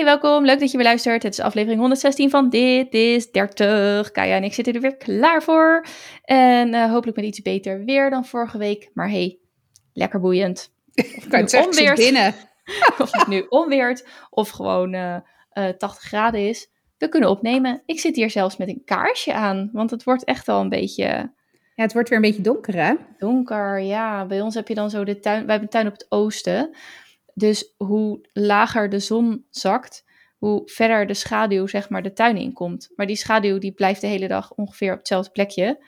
Hey, welkom. Leuk dat je weer luistert. Het is aflevering 116 van Dit is 30. Kaya en ik zitten er weer klaar voor. En uh, hopelijk met iets beter weer dan vorige week. Maar hey, lekker boeiend. Ik kan het binnen. of het nu onweert of gewoon uh, uh, 80 graden is. We kunnen opnemen. Ik zit hier zelfs met een kaarsje aan, want het wordt echt al een beetje... Ja, het wordt weer een beetje donker, hè? Donker, ja. Bij ons heb je dan zo de tuin... Wij hebben een tuin op het oosten. Dus hoe lager de zon zakt, hoe verder de schaduw zeg maar de tuin inkomt. Maar die schaduw die blijft de hele dag ongeveer op hetzelfde plekje.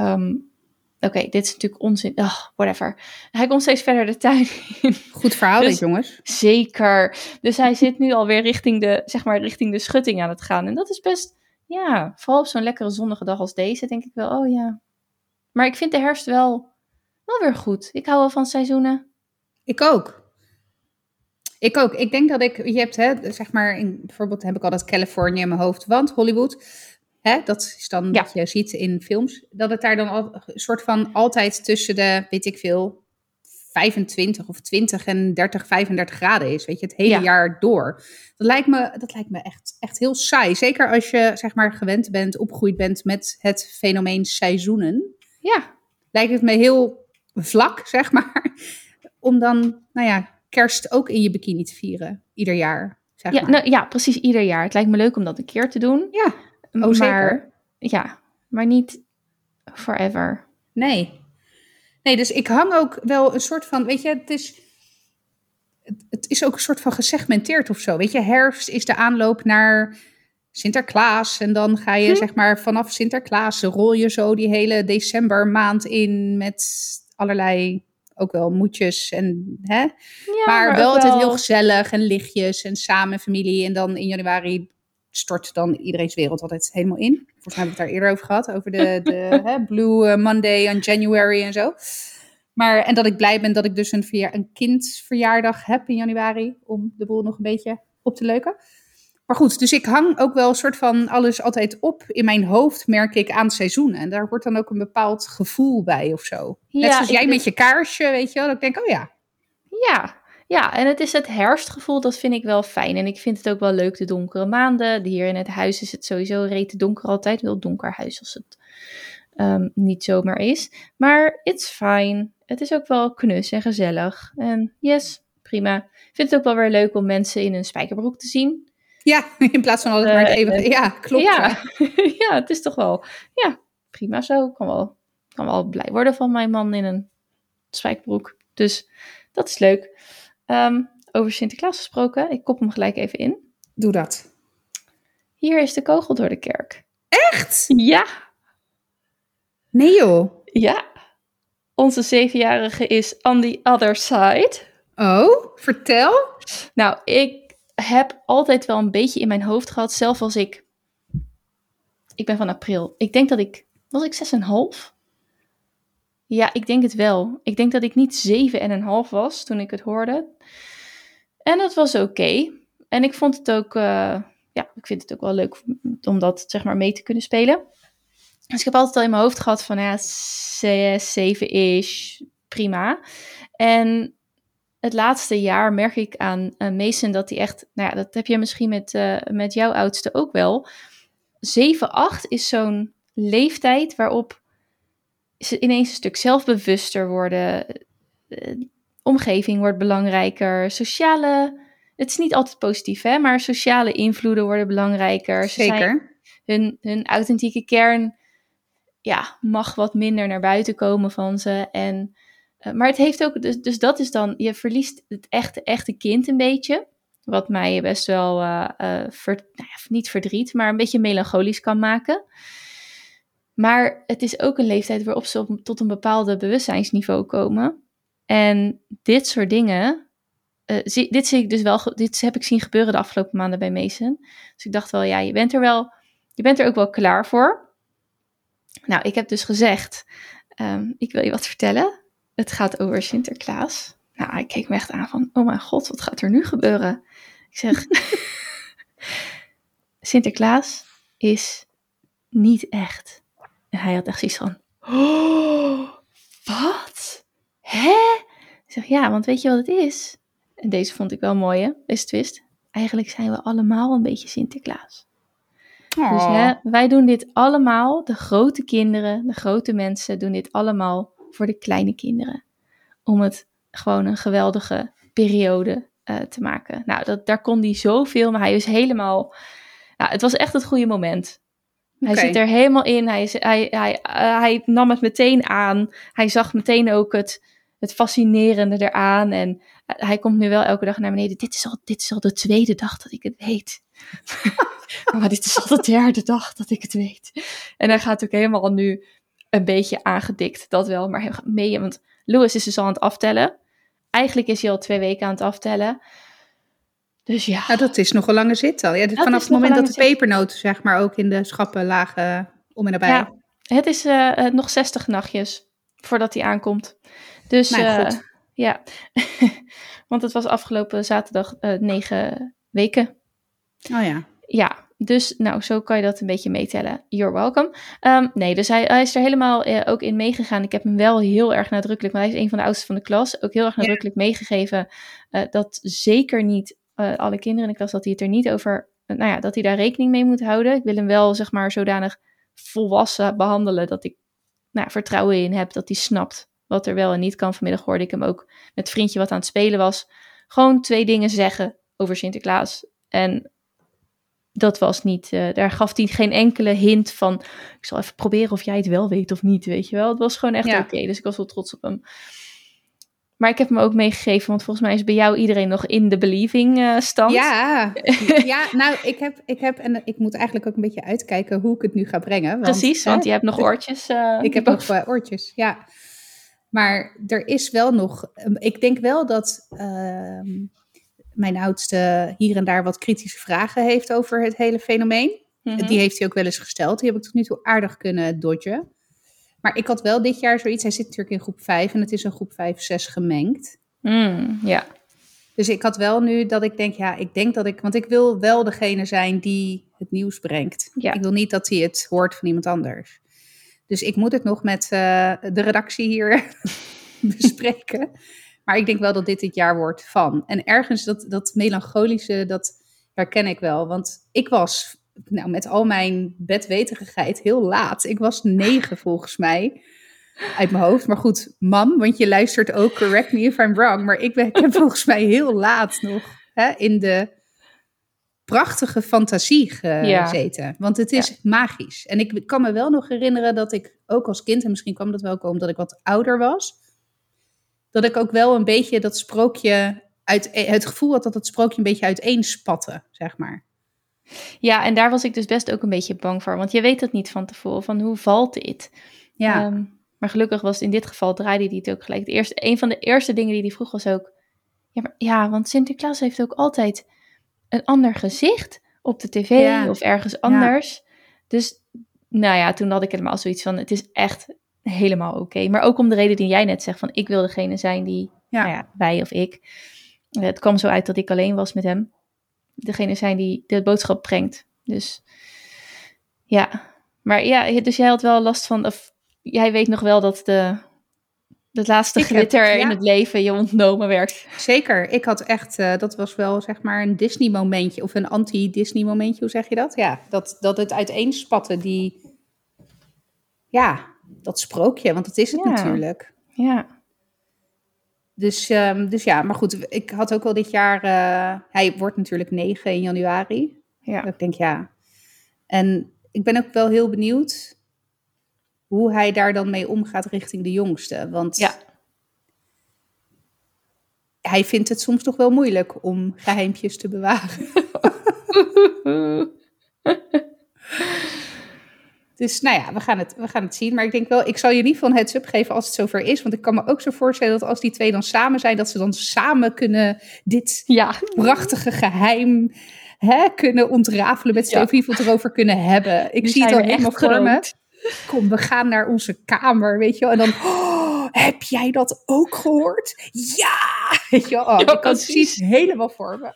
Um, Oké, okay, dit is natuurlijk onzin. Oh, whatever. Hij komt steeds verder de tuin in. Goed verhaal dus, dit, jongens. Zeker. Dus hij zit nu alweer richting de, zeg maar, richting de schutting aan het gaan. En dat is best, ja, vooral op zo'n lekkere zonnige dag als deze, denk ik wel, oh ja. Maar ik vind de herfst wel, wel weer goed. Ik hou wel van seizoenen. Ik ook. Ik ook. Ik denk dat ik, je hebt, hè, zeg maar, in, bijvoorbeeld heb ik altijd Californië in mijn hoofd, want Hollywood, hè, dat is dan ja. wat je ziet in films, dat het daar dan al, een soort van altijd tussen de, weet ik veel, 25 of 20 en 30, 35 graden is, weet je, het hele ja. jaar door. Dat lijkt me, dat lijkt me echt, echt heel saai. Zeker als je, zeg maar, gewend bent, opgegroeid bent met het fenomeen seizoenen. Ja. Lijkt het me heel vlak, zeg maar, om dan, nou ja, kerst ook in je bikini te vieren, ieder jaar. Zeg ja, maar. nou, ja, precies ieder jaar. Het lijkt me leuk om dat een keer te doen. Ja, oh, maar, zeker. Ja, maar niet forever. Nee. Nee, dus ik hang ook wel een soort van, weet je, het is, het is ook een soort van gesegmenteerd of zo. Weet je, herfst is de aanloop naar Sinterklaas. En dan ga je, hm. zeg maar, vanaf Sinterklaas rol je zo die hele decembermaand in met allerlei ook wel moedjes en hè. Ja, maar, maar wel altijd wel... heel gezellig en lichtjes en samen familie. En dan in januari stort dan iedereen's wereld altijd helemaal in. Volgens mij hebben we het daar eerder over gehad, over de, de hè, Blue Monday en January en zo. Maar, en dat ik blij ben dat ik dus een, verja een kindverjaardag heb in januari, om de boel nog een beetje op te leuken. Maar goed, dus ik hang ook wel een soort van alles altijd op in mijn hoofd, merk ik, aan seizoenen. En daar wordt dan ook een bepaald gevoel bij of zo. Ja, Net zoals jij met je kaarsje, weet je wel. Dat ik denk, oh ja. Ja, ja, en het is het herfstgevoel, dat vind ik wel fijn. En ik vind het ook wel leuk, de donkere maanden. Hier in het huis is het sowieso rete donker altijd. Wel donker huis als het um, niet zomaar is. Maar it's fine. Het is ook wel knus en gezellig. En yes, prima. Ik vind het ook wel weer leuk om mensen in een spijkerbroek te zien. Ja, in plaats van altijd maar het even. Ja, klopt. Ja. ja, het is toch wel. Ja, prima zo. Ik kan wel, kan wel blij worden van mijn man in een spijkerbroek. Dus dat is leuk. Um, over Sinterklaas gesproken, ik kop hem gelijk even in. Doe dat. Hier is de kogel door de kerk. Echt? Ja. Nee joh. Ja. Onze zevenjarige is on the other side. Oh, vertel. Nou, ik heb altijd wel een beetje in mijn hoofd gehad, zelf als ik... Ik ben van april. Ik denk dat ik... Was ik 6,5? Ja, ik denk het wel. Ik denk dat ik niet zeven en een half was toen ik het hoorde. En dat was oké. En ik vond het ook, uh, ja, ik vind het ook wel leuk om dat zeg maar mee te kunnen spelen. Dus ik heb altijd al in mijn hoofd gehad van ja, zes, zeven is prima. En het laatste jaar merk ik aan uh, Mason dat hij echt, nou ja, dat heb je misschien met, uh, met jouw oudste ook wel. 7, 8 is zo'n leeftijd waarop ze ineens een stuk zelfbewuster worden. De omgeving wordt belangrijker. Sociale. Het is niet altijd positief, hè, maar sociale invloeden worden belangrijker. Zeker. hun, hun authentieke kern ja, mag wat minder naar buiten komen van ze. En, uh, maar het heeft ook, dus, dus dat is dan, je verliest het echte, echte kind een beetje. Wat mij best wel, uh, ver, nou ja, niet verdriet, maar een beetje melancholisch kan maken. Maar het is ook een leeftijd waarop ze tot een bepaalde bewustzijnsniveau komen. En dit soort dingen, zie, dit zie ik dus wel, dit heb ik zien gebeuren de afgelopen maanden bij Mason. Dus ik dacht wel, ja, je bent er wel, je bent er ook wel klaar voor. Nou, ik heb dus gezegd, um, ik wil je wat vertellen. Het gaat over Sinterklaas. Nou, hij keek me echt aan van, oh mijn god, wat gaat er nu gebeuren? Ik zeg, Sinterklaas is niet echt. En hij had echt zoiets van, oh, wat? Hè? Ik zeg, ja, want weet je wat het is? En deze vond ik wel mooi, hè? Deze twist. eigenlijk zijn we allemaal een beetje Sinterklaas. Dus hè, wij doen dit allemaal, de grote kinderen, de grote mensen doen dit allemaal voor de kleine kinderen. Om het gewoon een geweldige periode eh, te maken. Nou, dat, daar kon hij zoveel, maar hij is helemaal... Nou, het was echt het goede moment. Hij zit er helemaal in, hij, is, hij, hij, eh, hij nam het meteen aan. Hij zag meteen ook het, het fascinerende eraan. En eh, hij komt nu wel elke dag naar beneden. Dit is al, dit is al de tweede dag dat ik het weet. maar dit is al de derde dag dat ik het weet. En hij gaat ook helemaal nu een beetje aangedikt, dat wel. Maar hij gaat mee, want Louis is dus al aan het aftellen. Eigenlijk is hij al twee weken aan het aftellen. Dus ja, dat is nog een lange zit al. Ja, vanaf het moment dat de pepernoten zeg maar ook in de schappen lagen om en nabij. Ja. het is eh, eh, nog 60 nachtjes voordat hij aankomt. Dus Nou, eh, ja, want het was afgelopen zaterdag eh, negen weken. Oh ja. Ja, dus nou, zo kan je dat een beetje meetellen. You're welcome. Ehm, nee, dus hij, hij is er helemaal eh, ook in meegegaan. Ik heb hem wel heel erg nadrukkelijk, want hij is een van de oudsten van de klas, ook heel erg nadrukkelijk meegegeven eh, dat zeker niet eh, alle kinderen in de klas, dat hij het er niet over, nou ja, dat hij daar rekening mee moet houden. Ik wil hem wel, zeg maar, zodanig volwassen behandelen dat ik nou, vertrouwen in heb dat hij snapt wat er wel en niet kan. Vanmiddag hoorde ik hem ook met vriendje wat aan het spelen was. Gewoon twee dingen zeggen over Sinterklaas. En dat was niet, eh, daar gaf hij geen enkele hint van, ik zal even proberen of jij het wel weet of niet, weet je wel. Het was gewoon echt Ja. oké, dus ik was wel trots op hem. Maar ik heb hem ook meegegeven, want volgens mij is bij jou iedereen nog in de believing eh, stand. Ja, ja, nou, ik heb, ik heb, en ik moet eigenlijk ook een beetje uitkijken hoe ik het nu ga brengen. Want, Precies, hè, want je hebt nog oortjes. eh, Ik heb eh, oortjes, ja. Maar er is wel nog. Ik denk wel dat ehm, mijn oudste hier en daar wat kritische vragen heeft over het hele fenomeen. Mhm. Die heeft hij ook wel eens gesteld. Die heb ik tot nu toe aardig kunnen dodgen. Maar ik had wel dit jaar zoiets. Hij zit natuurlijk in groep 5 en het is een groep 5, 6 gemengd. Mm, ja, Dus ik had wel nu dat ik denk, ja, ik denk dat ik. Want ik wil wel degene zijn die het nieuws brengt. Ja. Ik wil niet dat hij het hoort van iemand anders. Dus ik moet het nog met eh, de redactie hier bespreken. Maar ik denk wel dat dit het jaar wordt van. En ergens dat, dat melancholische, dat herken ik wel. Want ik was, nou, met al mijn bedweterigheid heel laat. Ik was negen volgens mij. Uit mijn hoofd. Maar goed, mam, want je luistert ook, correct me if I'm wrong. Maar ik, ben, ik heb volgens mij heel laat nog hè, in de prachtige fantasie gezeten. Want het is magisch. En ik kan me wel nog herinneren dat ik ook als kind, en misschien kwam dat wel ook omdat ik wat ouder was, dat ik ook wel een beetje dat sprookje, uit, het gevoel had dat het sprookje een beetje uiteenspatte, zeg maar. Ja, en daar was ik dus best ook een beetje bang voor. Want je weet het niet van tevoren, van hoe valt dit? Ja, Ehm, maar gelukkig was in dit geval, draaide hij het ook gelijk. Het eerste, een van de eerste dingen die hij vroeg was ook... Ja, maar, ja, want Sinterklaas heeft ook altijd een ander gezicht op de tv Ja. of ergens anders. Dus, nou ja, toen had ik helemaal zoiets van... Het is echt helemaal oké. Maar ook om de reden die jij net zegt, van ik wil degene zijn die... Ja. Nou ja, wij of ik. Het kwam zo uit dat ik alleen was met hem. Degene zijn die de boodschap brengt. Dus ja, maar ja, dus jij had wel last van, of jij weet nog wel dat de, de laatste Ik heb- glitter in het leven je ontnomen werd. zeker. Ik had echt, eh, dat was wel zeg maar een Disney momentje, of een anti-Disney momentje, hoe zeg je dat? Ja, dat, dat het uiteenspatte, die, ja, dat sprookje, want dat is het Ja. natuurlijk. Ja, Dus, ehm, dus ja, maar goed, ik had ook wel dit jaar. eh, hij wordt natuurlijk 9 in januari. ja. Dat ik denk ja. En ik ben ook wel heel benieuwd hoe hij daar dan mee omgaat richting de jongste. Want Ja. hij vindt het soms toch wel moeilijk om geheimpjes te bewaren. Dus nou ja, we gaan, het, we gaan het zien. Maar ik denk wel, ik zal je niet van heads up geven als het zover is. Want ik kan me ook zo voorstellen dat als die twee dan samen zijn, dat ze dan samen kunnen dit ja. prachtige geheim hè, kunnen ontrafelen. Met Ja. Steve het erover kunnen hebben. Ik Nu zie het al helemaal voor me. Kom, we gaan naar onze kamer, weet je wel. En dan, oh, heb jij dat ook gehoord? Ja! Weet je wel, oh, Ja, ik kan het precies. helemaal voor me.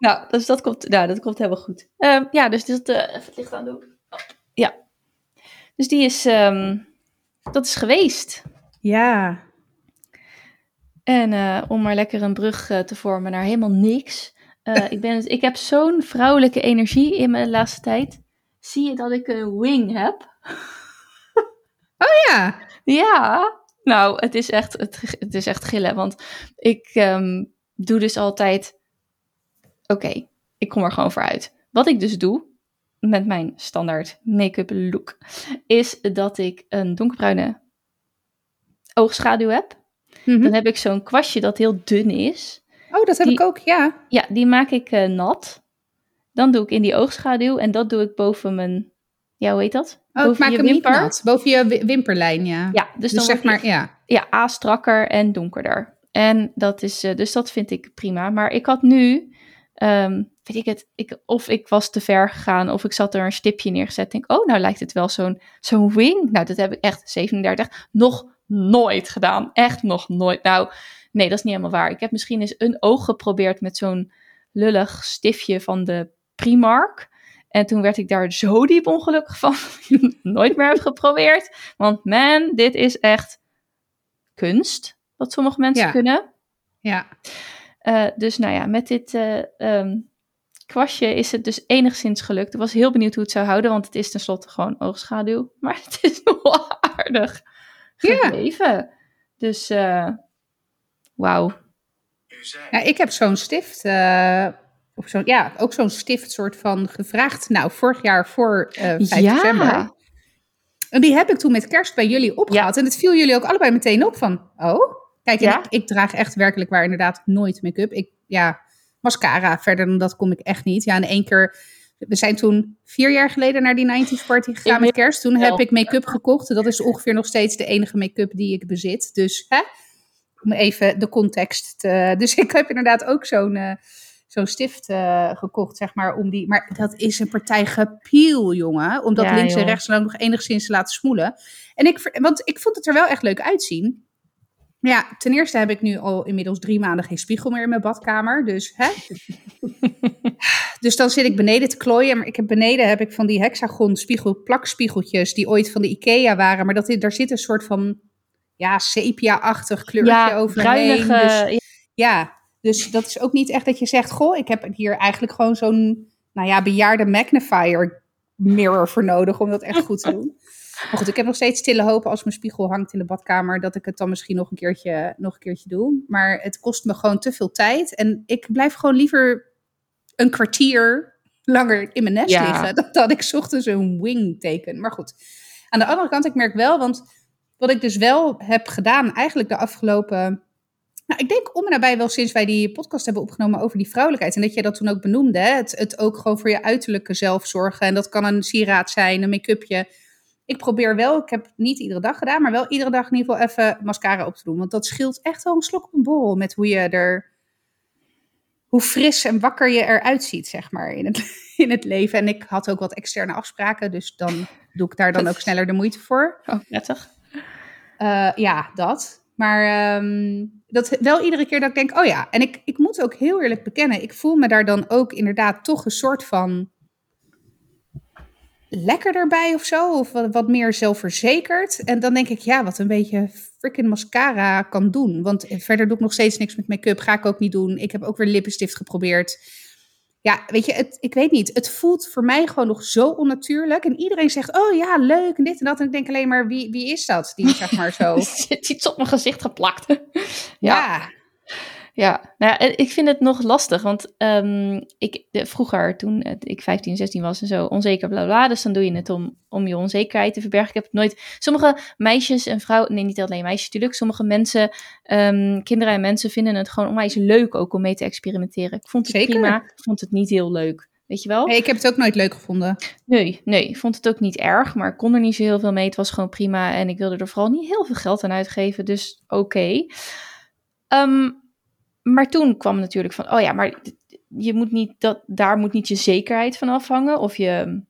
Nou, dus dat komt, nou, dat komt helemaal goed. Ehm, ja, dus dit, eh, even het licht aandoen. Oh, ja. Dus die is, ehm, dat is geweest. Ja, En eh, om maar lekker een brug eh, te vormen naar helemaal niks. Eh, ik, ben, ik heb zo'n vrouwelijke energie in mijn laatste tijd. Zie je dat ik een wing heb? Oh ja. Ja. Nou, het is echt, het, het is echt gillen. Want ik ehm, doe dus altijd... Oké, ik kom er gewoon voor uit. Wat ik dus doe, met mijn standaard make-up look, is dat ik een donkerbruine oogschaduw heb. Mhm. Dan heb ik zo'n kwastje dat heel dun is. Oh, dat heb Die- ik ook, ja. Ja, die maak ik eh, nat. Dan doe ik in die oogschaduw en dat doe ik boven mijn, ja, hoe heet dat? Oh, ik boven maak je hem niet nat. Boven je wi- wimperlijn, ja. Ja, dus, dus dan zeg maar, ja. ja, A strakker en donkerder. En dat is, eh, dus dat vind ik prima. Maar ik had nu, ehm, weet ik het, ik, of ik was te ver gegaan, of ik zat er een stipje neergezet. Denk, oh, nou lijkt het wel zo'n zo'n wing. Nou, dat heb ik echt 37 nog nooit gedaan. Echt nog nooit. Nou, nee, dat is niet helemaal waar. Ik heb misschien eens een oog geprobeerd met zo'n lullig stiftje van de Primark. En toen werd ik daar zo diep ongelukkig van. nooit meer heb geprobeerd. Want man, dit is echt kunst. Wat sommige mensen Ja. kunnen. Ja. Eh, dus nou ja, met dit eh, ehm, kwastje is het dus enigszins gelukt. Ik was heel benieuwd hoe het zou houden, want het is tenslotte gewoon oogschaduw. Maar het is nog wel aardig Ja. gebleven. Dus eh wauw. Ja, ik heb zo'n stift, eh, of zo'n, ja, ook zo'n stift soort van gevraagd. Nou, vorig jaar voor eh 5 Ja. december. En die heb ik toen met kerst bij jullie opgehaald. En het viel jullie ook allebei meteen op van, oh. Kijk, en Ja. ik, ik draag echt werkelijk waar inderdaad nooit make-up. Ik, ja, mascara, verder dan dat kom ik echt niet. Ja, en één keer, we zijn toen vier jaar geleden naar die 90s party gegaan Ik met kerst. Toen heb ik make-up gekocht. Dat is ongeveer nog steeds de enige make-up die ik bezit. Dus, hè, om even de context te... Dus ik heb inderdaad ook zo'n... eh, Zo'n stift eh, gekocht, zeg maar, om die. Maar dat is een partij gepiel, jongen. Om dat Ja, links en rechts dan ook nog enigszins te laten smoelen. En ik, want ik vond het er wel echt leuk uitzien. Ja, ten eerste heb ik nu al inmiddels drie maanden geen spiegel meer in mijn badkamer. Dus, hè? dus dan zit ik beneden te klooien. Maar ik heb beneden heb ik van die hexagon spiegel, plakspiegeltjes die ooit van de Ikea waren. Maar dat, daar zit een soort van ja, sepia-achtig kleurtje Ja, overheen. bruinige. Dus, ja, dus dat is ook niet echt dat je zegt, goh, ik heb hier eigenlijk gewoon zo'n, nou ja, bejaarde magnifier mirror voor nodig om dat echt goed te doen. Maar goed, ik heb nog steeds stille hopen als mijn spiegel hangt in de badkamer, dat ik het dan misschien nog een keertje, nog een keertje doe. Maar het kost me gewoon te veel tijd en ik blijf gewoon liever een kwartier langer in mijn nest Ja. liggen, dan dat ik 's ochtends een wing teken. Maar goed, aan de andere kant, ik merk wel, want wat ik dus wel heb gedaan eigenlijk de afgelopen nou, ik denk om en nabij wel sinds wij die podcast hebben opgenomen over die vrouwelijkheid. En dat jij dat toen ook benoemde. Hè? Het, het ook gewoon voor je uiterlijke zelf zorgen. En dat kan een sieraad zijn, een make-upje. Ik probeer wel, ik heb het niet iedere dag gedaan, maar wel iedere dag in ieder geval even mascara op te doen. Want dat scheelt echt wel een slok op een borrel met hoe je er, hoe fris en wakker je eruit ziet, zeg maar, in het, in het leven. En ik had ook wat externe afspraken, dus dan doe ik daar dan ook sneller de moeite voor. Oh, prettig. Eh, ja, dat. Maar ehm, dat wel iedere keer dat ik denk, oh ja. En ik, ik moet ook heel eerlijk bekennen, ik voel me daar dan ook inderdaad toch een soort van lekkerder bij of zo. Of wat, wat meer zelfverzekerd. En dan denk ik, ja, wat een beetje freaking mascara kan doen. Want verder doe ik nog steeds niks met make-up. Ga ik ook niet doen. Ik heb ook weer lippenstift geprobeerd. Ja, weet je, het, ik weet niet. Het voelt voor mij gewoon nog zo onnatuurlijk. En iedereen zegt, oh ja, leuk en dit en dat. En ik denk alleen maar, wie, wie is dat? Die zeg maar zo... Zit iets op mijn gezicht geplakt. ja. ja. Ja, nou ja, ik vind het nog lastig, want ehm, ik, de, vroeger, toen ik 15, 16 was en zo, onzeker, bla bla, dus dan doe je het om, om je onzekerheid te verbergen. Ik heb het nooit, sommige meisjes en vrouwen, nee niet alleen meisjes natuurlijk, sommige mensen, ehm, kinderen en mensen vinden het gewoon onwijs leuk ook om mee te experimenteren. Ik vond het Zeker. prima, ik vond het niet heel leuk, weet je wel? Nee, ik heb het ook nooit leuk gevonden. Nee, nee, ik vond het ook niet erg, maar ik kon er niet zo heel veel mee. Het was gewoon prima en ik wilde er vooral niet heel veel geld aan uitgeven, dus oké. Ehm, maar toen kwam natuurlijk van, oh ja, maar je moet niet dat, daar moet niet je zekerheid van afhangen of je,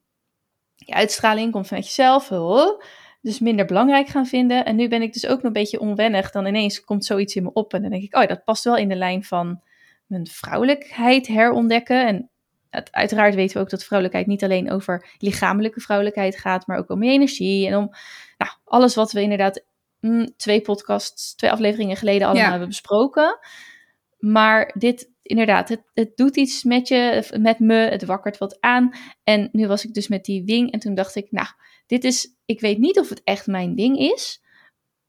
je uitstraling komt vanuit jezelf, oh, dus minder belangrijk gaan vinden. En nu ben ik dus ook nog een beetje onwennig. Dan ineens komt zoiets in me op en dan denk ik, oh ja, dat past wel in de lijn van mijn vrouwelijkheid herontdekken. En het, uiteraard weten we ook dat vrouwelijkheid niet alleen over lichamelijke vrouwelijkheid gaat, maar ook om je energie en om nou, alles wat we inderdaad mm, twee podcasts, twee afleveringen geleden allemaal Ja. hebben besproken. Maar dit inderdaad, het, het doet iets met je, met me, het wakkert wat aan. En nu was ik dus met die wing en toen dacht ik, nou, dit is, ik weet niet of het echt mijn ding is,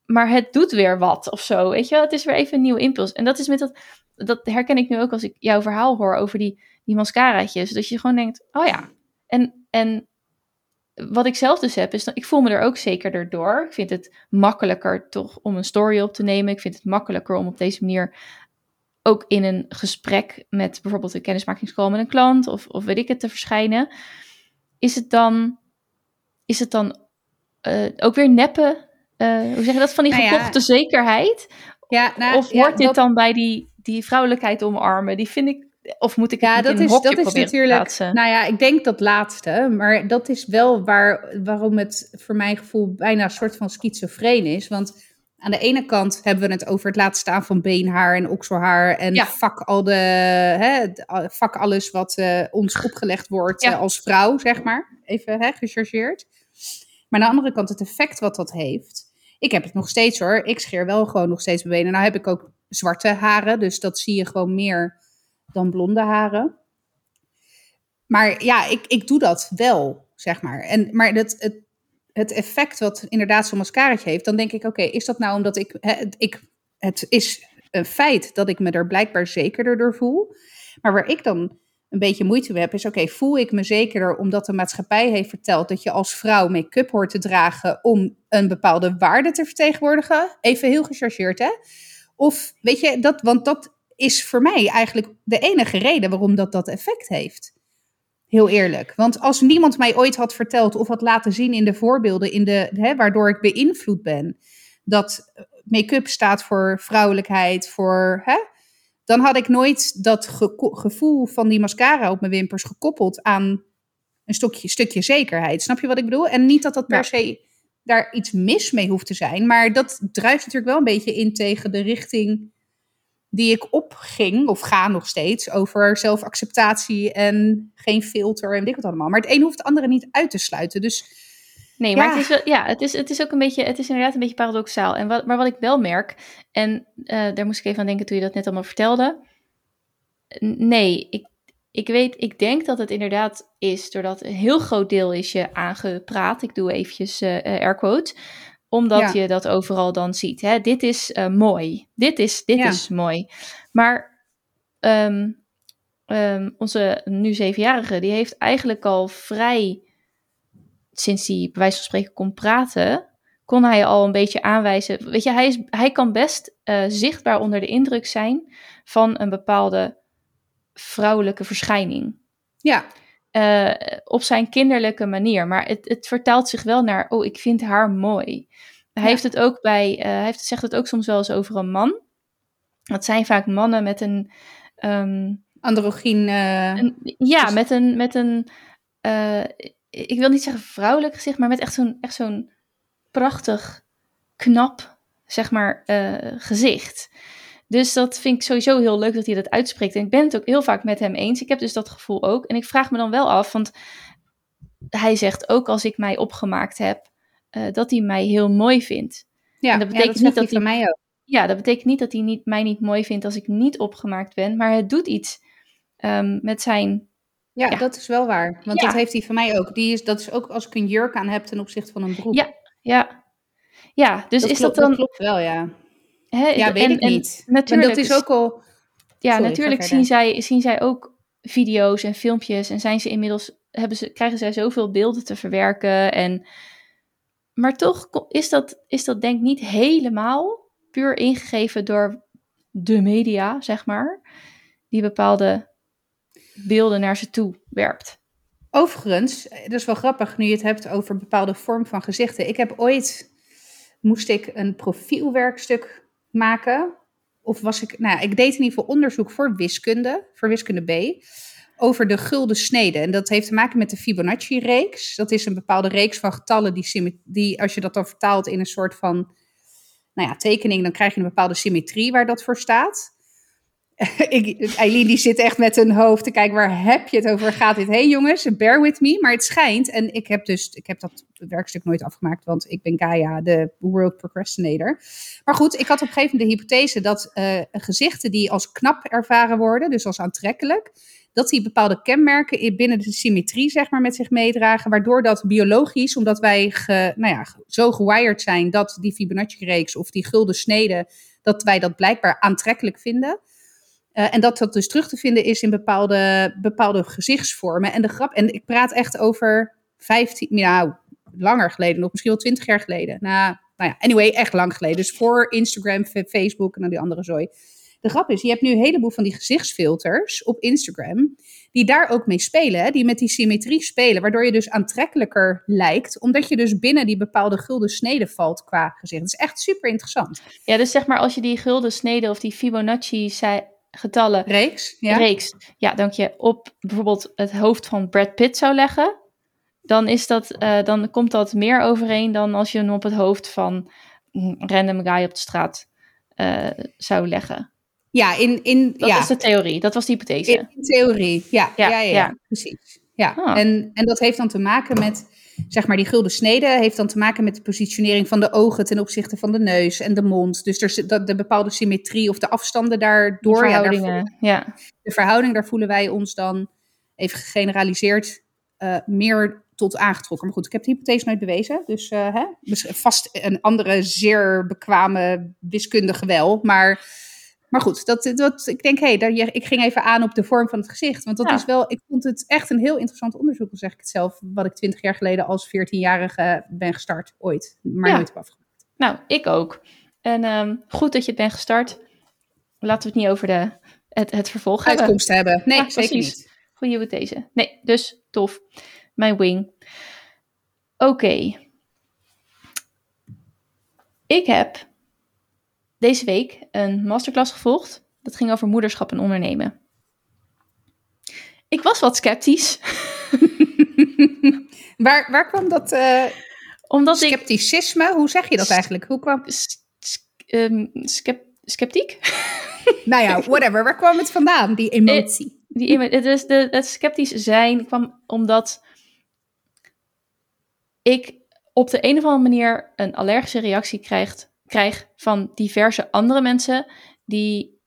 maar het doet weer wat of zo, weet je wel. Het is weer even een nieuwe impuls. En dat is met dat, dat herken ik nu ook als ik jouw verhaal hoor over die, die mascaraatjes. Dat je gewoon denkt, oh ja. En, en wat ik zelf dus heb, is dat ik voel me er ook zeker door. Ik vind het makkelijker toch om een story op te nemen. Ik vind het makkelijker om op deze manier ook in een gesprek met bijvoorbeeld een kennismakingscall met een klant of, of weet ik het te verschijnen. Is het dan, is het dan uh, ook weer neppen? Uh, hoe zeg je dat? Van die nou gekochte zekerheid? Ja, nou, of hoort dit dan bij die, die vrouwelijkheid omarmen? Die vind ik of moet ik ja, dat is, dat is natuurlijk. Nou ja, ik denk dat laatste. Maar dat is wel waar, waarom het voor mijn gevoel bijna een soort van schizofreen is. Want aan de ene kant hebben we het over het laten staan van beenhaar en okselhaar. En ja. vak, al de, hè, vak alles wat uh, ons opgelegd wordt ja. uh, als vrouw, zeg maar. Even hè, gechargeerd. Maar aan de andere kant het effect wat dat heeft. Ik heb het nog steeds hoor. Ik scheer wel gewoon nog steeds mijn benen. Nou heb ik ook zwarte haren. Dus dat zie je gewoon meer dan blonde haren. Maar ja, ik, ik doe dat wel, zeg maar. En, maar het, het, het effect wat inderdaad zo'n mascaraatje heeft, dan denk ik, oké, is dat nou omdat ik, ik... Het is een feit dat ik me er blijkbaar zekerder door voel. Maar waar ik dan een beetje moeite mee heb, is oké, voel ik me zekerder omdat de maatschappij heeft verteld dat je als vrouw make-up hoort te dragen om een bepaalde waarde te vertegenwoordigen? Even heel gechargeerd, hè? Of weet je, dat, want dat is voor mij eigenlijk de enige reden waarom dat dat effect heeft. Heel eerlijk. Want als niemand mij ooit had verteld of had laten zien in de voorbeelden, in de, hè, waardoor ik beïnvloed ben, dat make-up staat voor vrouwelijkheid, voor. Hè, dan had ik nooit dat gevoel van die mascara op mijn wimpers gekoppeld aan een stukje, stukje zekerheid. Snap je wat ik bedoel? En niet dat dat per se daar iets mis mee hoeft te zijn, maar dat druist natuurlijk wel een beetje in tegen de richting die ik opging, of ga nog steeds, over zelfacceptatie en geen filter en dit allemaal. Maar het een hoeft het andere niet uit te sluiten. Dus Nee, maar het, is wel, ja, het, is, het is ook een beetje, het is inderdaad een beetje paradoxaal. En wat, maar wat ik wel merk, en uh, daar moest ik even aan denken toen je dat net allemaal vertelde. Nee, ik, ik weet, ik denk dat het inderdaad is, doordat een heel groot deel is je aangepraat. Ik doe eventjes uh, air quote omdat je dat overal dan ziet. Hè? Dit is uh, mooi. Dit is, dit is mooi. Maar um, um, onze nu zevenjarige, die heeft eigenlijk al vrij, sinds hij bij wijze van spreken kon praten, kon hij al een beetje aanwijzen. Weet je, hij, is, hij kan best uh, zichtbaar onder de indruk zijn van een bepaalde vrouwelijke verschijning. Ja. Uh, op zijn kinderlijke manier. Maar het, het vertaalt zich wel naar, oh, ik vind haar mooi. Hij heeft het ook bij, uh, hij heeft, zegt het ook soms wel eens over een man. Dat zijn vaak mannen met een. Um, Androgyn. Uh, ja, met een. Met een ik wil niet zeggen vrouwelijk gezicht, maar met echt zo'n echt zo'n prachtig, knap, zeg maar, gezicht. Dus dat vind ik sowieso heel leuk dat hij dat uitspreekt. En ik ben het ook heel vaak met hem eens. Ik heb dus dat gevoel ook. En ik vraag me dan wel af, want hij zegt ook als ik mij opgemaakt heb, uh, dat hij mij heel mooi vindt. Ja, en dat betekent niet dat hij mij ook. Ja, dat betekent niet dat hij niet, mij niet mooi vindt als ik niet opgemaakt ben, maar het doet iets um, met zijn. Ja, ja, dat is wel waar. Want dat heeft hij van mij ook. Die is, dat is ook als ik een jurk aan heb ten opzichte van een broek. Ja, ja. Ja, dus is dat dan. Dat klopt wel, ja. Hè, ja, weet en, ik niet. natuurlijk, maar dat is ook al. Ja, natuurlijk zien zij, zien zij ook video's en filmpjes en zijn ze inmiddels hebben ze, krijgen zij zoveel beelden te verwerken en maar toch is dat, is dat denk ik niet helemaal puur ingegeven door de media, zeg maar, die bepaalde beelden naar ze toe werpt. Overigens, dat is wel grappig nu je het hebt over bepaalde vorm van gezichten. Ik heb ooit, moest ik een profielwerkstuk maken. Of was ik, nou ik deed in ieder geval onderzoek voor wiskunde, voor wiskunde B over de gulden snede. En dat heeft te maken met de Fibonacci-reeks. Dat is een bepaalde reeks van getallen die, die, als je dat dan vertaalt in een soort van nou ja, tekening, dan krijg je een bepaalde symmetrie waar dat voor staat. Eileen die zit echt met hun hoofd te kijken, waar heb je het over? Gaat dit heen jongens? Bear with me. Maar het schijnt, en ik heb dus, ik heb dat werkstuk nooit afgemaakt, want ik ben Gaia, de world procrastinator. Maar goed, ik had op een gegeven moment de hypothese dat uh, gezichten die als knap ervaren worden, dus als aantrekkelijk, dat die bepaalde kenmerken binnen de symmetrie zeg maar, met zich meedragen, waardoor dat biologisch, omdat wij nou ja, zo gewired zijn dat die Fibonacci-reeks of die gulden snede, dat wij dat blijkbaar aantrekkelijk vinden. Uh, en dat dat dus terug te vinden is in bepaalde, bepaalde gezichtsvormen. En de grap, en ik praat echt over 15, nou, langer geleden, nog misschien wel 20 jaar geleden. Nou, nou ja, anyway, echt lang geleden. Dus voor Instagram, Facebook en dan die andere zooi. De grap is, je hebt nu een heleboel van die gezichtsfilters op Instagram, die daar ook mee spelen, die met die symmetrie spelen, waardoor je dus aantrekkelijker lijkt, omdat je dus binnen die bepaalde gulden snede valt qua gezicht. Dat is echt super interessant. Ja, dus zeg maar als je die gulden snede of die Fibonacci getallen reeks, ja. reeks, ja, dank je, op bijvoorbeeld het hoofd van Brad Pitt zou leggen, dan, is dat, uh, dan komt dat meer overeen dan als je hem op het hoofd van een random guy op de straat uh, zou leggen. Ja, in, in, dat ja. is de theorie. Dat was de hypothese. In, in theorie, ja. Ja, ja, ja, ja. precies. Ja. Ah. En, en dat heeft dan te maken met, zeg maar, die gulden snede heeft dan te maken met de positionering van de ogen ten opzichte van de neus en de mond. Dus er zit de, de bepaalde symmetrie of de afstanden daardoor. De verhoudingen, ja, ja. De verhouding, daar voelen wij ons dan, even gegeneraliseerd, uh, meer tot aangetrokken. Maar goed, ik heb de hypothese nooit bewezen. Dus uh, hè, vast een andere zeer bekwame wiskundige wel. Maar maar goed, dat, dat, ik denk, hé, hey, ik ging even aan op de vorm van het gezicht. Want dat is wel, ik vond het echt een heel interessant onderzoek, al zeg ik het zelf, wat ik twintig jaar geleden als 14-jarige ben gestart, ooit. Maar ja. nooit heb afgemaakt. Nou, ik ook. En um, goed dat je het bent gestart. Laten we het niet over de, het, het vervolg Uitkomst hebben. hebben. Nee, ja, zeker precies. niet. Goeie met deze. Nee, dus tof. Mijn wing. Oké. Okay. Ik heb deze week een masterclass gevolgd. Dat ging over moederschap en ondernemen. Ik was wat sceptisch. waar, waar kwam dat uh, Omdat scepticisme? Ik, Hoe zeg je dat eigenlijk? Hoe kwam... Um, sceptiek? nou ja, whatever. Waar kwam het vandaan, die emotie? Die, die, de, het sceptisch zijn kwam omdat ik op de een of andere manier een allergische reactie krijgt krijg van diverse andere mensen die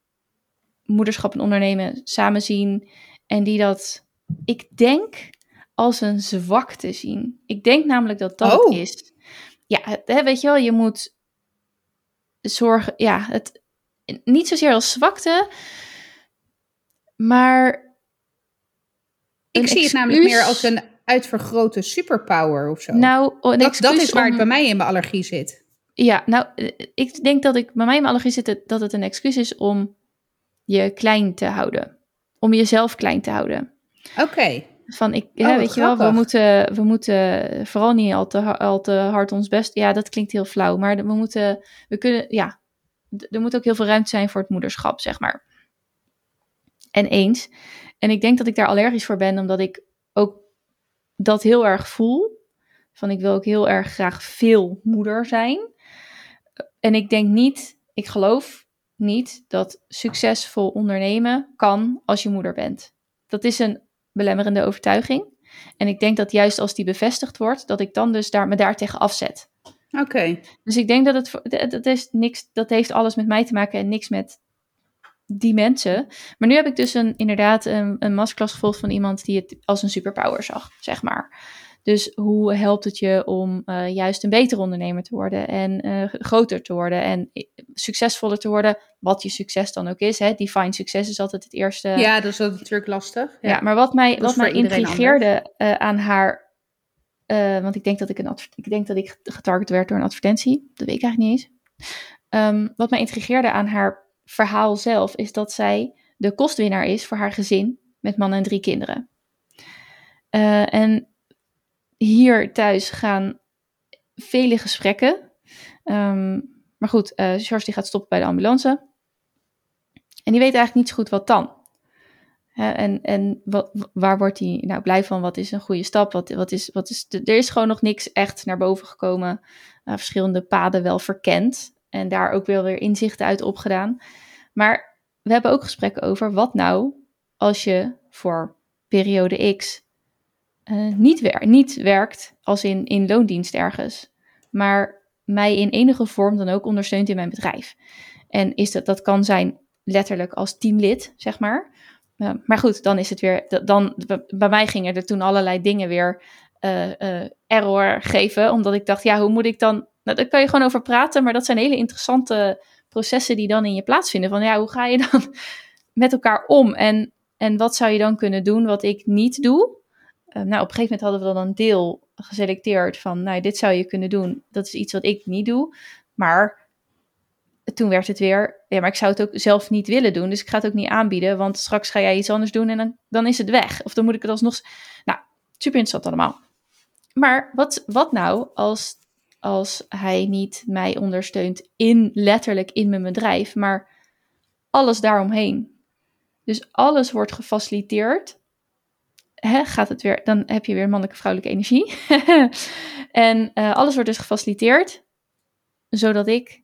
moederschap en ondernemen samen zien en die dat, ik denk, als een zwakte zien. Ik denk namelijk dat dat oh. is. Ja, hè, weet je wel, je moet zorgen, ja, het niet zozeer als zwakte, maar. Ik zie het namelijk meer als een uitvergrote superpower of zo. Nou, dat, dat is waar om... het bij mij in mijn allergie zit. Ja, nou, ik denk dat ik bij mij in mijn allergie zit dat het een excuus is om je klein te houden. Om jezelf klein te houden. Oké. Van ik, oh, hè, weet je wel, we moeten, we moeten vooral niet al te, al te hard ons best. Ja, dat klinkt heel flauw, maar we moeten, we kunnen, ja, er moet ook heel veel ruimte zijn voor het moederschap, zeg maar. En eens. En ik denk dat ik daar allergisch voor ben, omdat ik ook dat heel erg voel. Van ik wil ook heel erg graag veel moeder zijn. En ik denk niet, ik geloof niet dat succesvol ondernemen kan als je moeder bent. Dat is een belemmerende overtuiging. En ik denk dat juist als die bevestigd wordt, dat ik dan dus daar, me daar tegen afzet. Oké. Dus ik denk dat het, dat, is niks, dat heeft alles met mij te maken en niks met die mensen. Maar nu heb ik dus een, inderdaad een, een masterclass gevolgd van iemand die het als een superpower zag, zeg maar. Dus hoe helpt het je om uh, juist een betere ondernemer te worden en uh, groter te worden en succesvoller te worden, wat je succes dan ook is. Hè? Define succes is altijd het eerste. Ja, dat is natuurlijk lastig. Ja, ja maar wat mij, wat mij intrigeerde uh, aan haar, want ik denk dat ik, een ik denk dat ik getarget werd door een advertentie, dat weet ik eigenlijk niet eens. Um, wat mij intrigeerde aan haar verhaal zelf is dat zij de kostwinnaar is voor haar gezin met man en drie kinderen. en hier thuis gaan vele gesprekken. Um, maar goed, uh, George die gaat stoppen bij de ambulance. En die weet eigenlijk niet zo goed wat dan. en en wat, waar wordt hij nou blij van? Wat is een goede stap? Wat, wat is, wat is de, er is gewoon nog niks echt naar boven gekomen. Uh, verschillende paden wel verkend. En daar ook wel weer inzichten uit opgedaan. Maar we hebben ook gesprekken over wat nou als je voor periode X eh, niet, niet werkt als in, in loondienst ergens, maar mij in enige vorm dan ook ondersteunt in mijn bedrijf. En is dat, dat kan zijn letterlijk als teamlid, zeg maar. Uh, maar goed, dan is het weer. Dan, bij mij gingen er toen allerlei dingen weer uh, error geven. Omdat ik dacht, ja, hoe moet ik dan. Nou, daar kan je gewoon over praten, maar dat zijn hele interessante processen die dan in je plaatsvinden. Van ja, hoe ga je dan met elkaar om? En, en wat zou je dan kunnen doen wat ik niet doe? Nou, op een gegeven moment hadden we dan een deel geselecteerd van, nou, dit zou je kunnen doen. Dat is iets wat ik niet doe. Maar toen werd het weer, ja, maar ik zou het ook zelf niet willen doen. Dus ik ga het ook niet aanbieden, want straks ga jij iets anders doen en dan, dan is het weg. Of dan moet ik het alsnog. Nou, super interessant allemaal. Maar wat, wat nou als, als hij niet mij ondersteunt in letterlijk in mijn bedrijf, maar alles daaromheen? Dus alles wordt gefaciliteerd. Hè, gaat het weer, dan heb je weer mannelijke vrouwelijke energie. en uh, alles wordt dus gefaciliteerd, zodat ik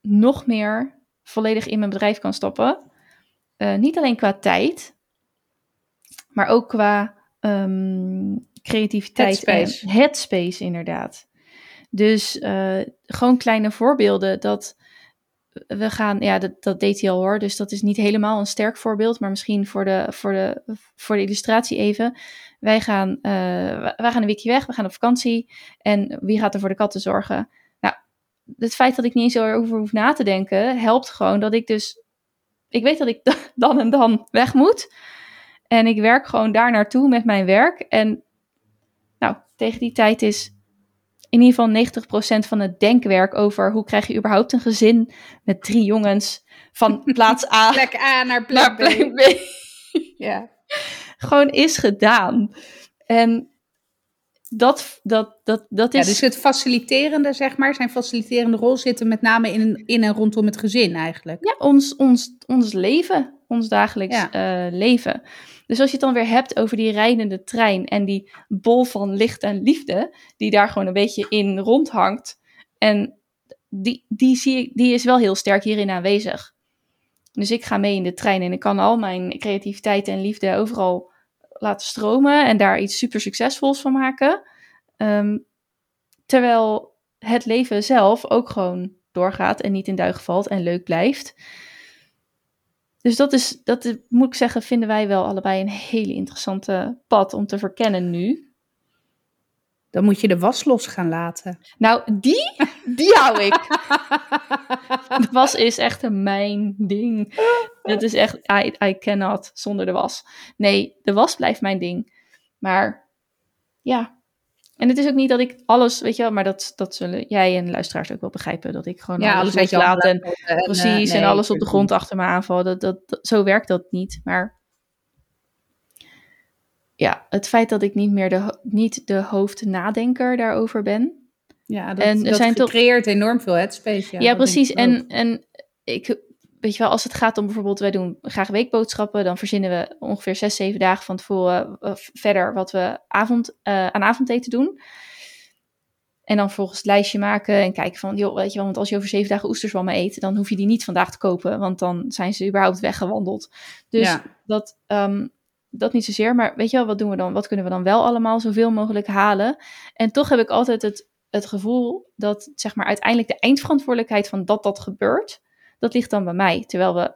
nog meer volledig in mijn bedrijf kan stoppen. Uh, niet alleen qua tijd, maar ook qua um, creativiteit headspace. en headspace inderdaad. Dus uh, gewoon kleine voorbeelden dat we gaan, ja, dat, dat deed hij al hoor, dus dat is niet helemaal een sterk voorbeeld, maar misschien voor de, voor de, voor de illustratie even. Wij gaan, uh, wij gaan een weekje weg, we gaan op vakantie en wie gaat er voor de katten zorgen? het feit dat ik niet eens erover hoef na te denken, helpt gewoon dat ik dus. Ik weet dat ik dan en dan weg moet. En ik werk gewoon daar naartoe met mijn werk. En nou, tegen die tijd is in ieder geval 90% van het denkwerk over hoe krijg je überhaupt een gezin met drie jongens van plaats A, plek A naar plek, naar plek B. B. Ja. Gewoon is gedaan. En dat, dat, dat, dat is... Ja, dus het faciliterende, zeg maar, zijn faciliterende rol zitten met name in, in en rondom het gezin eigenlijk. Ja, ons, ons, ons leven, ons dagelijks ja. uh, leven. Dus als je het dan weer hebt over die rijdende trein en die bol van licht en liefde, die daar gewoon een beetje in rondhangt. En die, die, zie ik, die is wel heel sterk hierin aanwezig. Dus ik ga mee in de trein en ik kan al mijn creativiteit en liefde overal laten stromen en daar iets super succesvols van maken. Um, terwijl het leven zelf ook gewoon doorgaat en niet in duigen valt en leuk blijft. Dus dat is, dat moet ik zeggen, vinden wij wel allebei een hele interessante pad om te verkennen nu. Dan moet je de was los gaan laten. Nou, die, die hou ik. de was is echt mijn ding. Dat is echt, I, I cannot zonder de was. Nee, de was blijft mijn ding. Maar ja. En het is ook niet dat ik alles, weet je wel, maar dat, dat zullen jij en luisteraars ook wel begrijpen. Dat ik gewoon ja, alles, alles loslaat en, en, en, precies, en alles op de grond achter me aanvallen. Dat, dat, dat, zo werkt dat niet. Maar ja, het feit dat ik niet meer de, niet de hoofdnadenker daarover ben. Ja, dat, En dat zijn creëert enorm veel headspace. Ja, Ja, precies. En, en ik, weet je wel, als het gaat om bijvoorbeeld, wij doen graag weekboodschappen, dan verzinnen we ongeveer zes, zeven dagen van tevoren eh, verder wat we avond, eh, aan avondeten doen. En dan volgens het lijstje maken en kijken van, joh, weet je wel, want als je over zeven dagen oesterzwammen eet, dan hoef je die niet vandaag te kopen, want dan zijn ze überhaupt weggewandeld. Dus Ja. dat, ehm, dat niet zozeer, maar weet je wel, wat doen we dan? Wat kunnen we dan wel allemaal zoveel mogelijk halen? En toch heb ik altijd het, het gevoel dat, zeg maar, uiteindelijk de eindverantwoordelijkheid van dat dat gebeurt, dat ligt dan bij mij. Terwijl we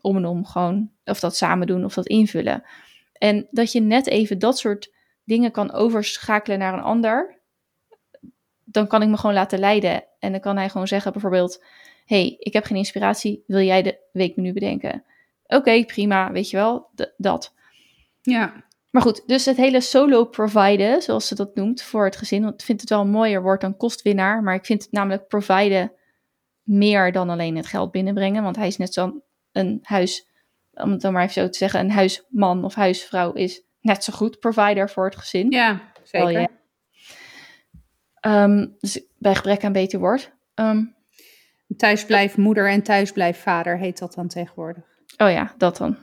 om en om gewoon of dat samen doen of dat invullen. En dat je net even dat soort dingen kan overschakelen naar een ander, dan kan ik me gewoon laten leiden. En dan kan hij gewoon zeggen bijvoorbeeld, hey, ik heb geen inspiratie, wil jij de weekmenu bedenken? Oké, prima, weet je wel, dat. Ja. Maar goed, dus het hele solo providen, zoals ze dat noemt, voor het gezin. Want ik vind het wel een mooier woord dan kostwinnaar. Maar ik vind het namelijk providen meer dan alleen het geld binnenbrengen. Want hij is net zo'n een huis, om het dan maar even zo te zeggen, een huisman of huisvrouw is net zo goed provider voor het gezin. ja, zeker. Ehm, dus bij gebrek aan beter woord. Ehm, Thuisblijf moeder en thuisblijf vader heet dat dan tegenwoordig. oh ja, dat dan.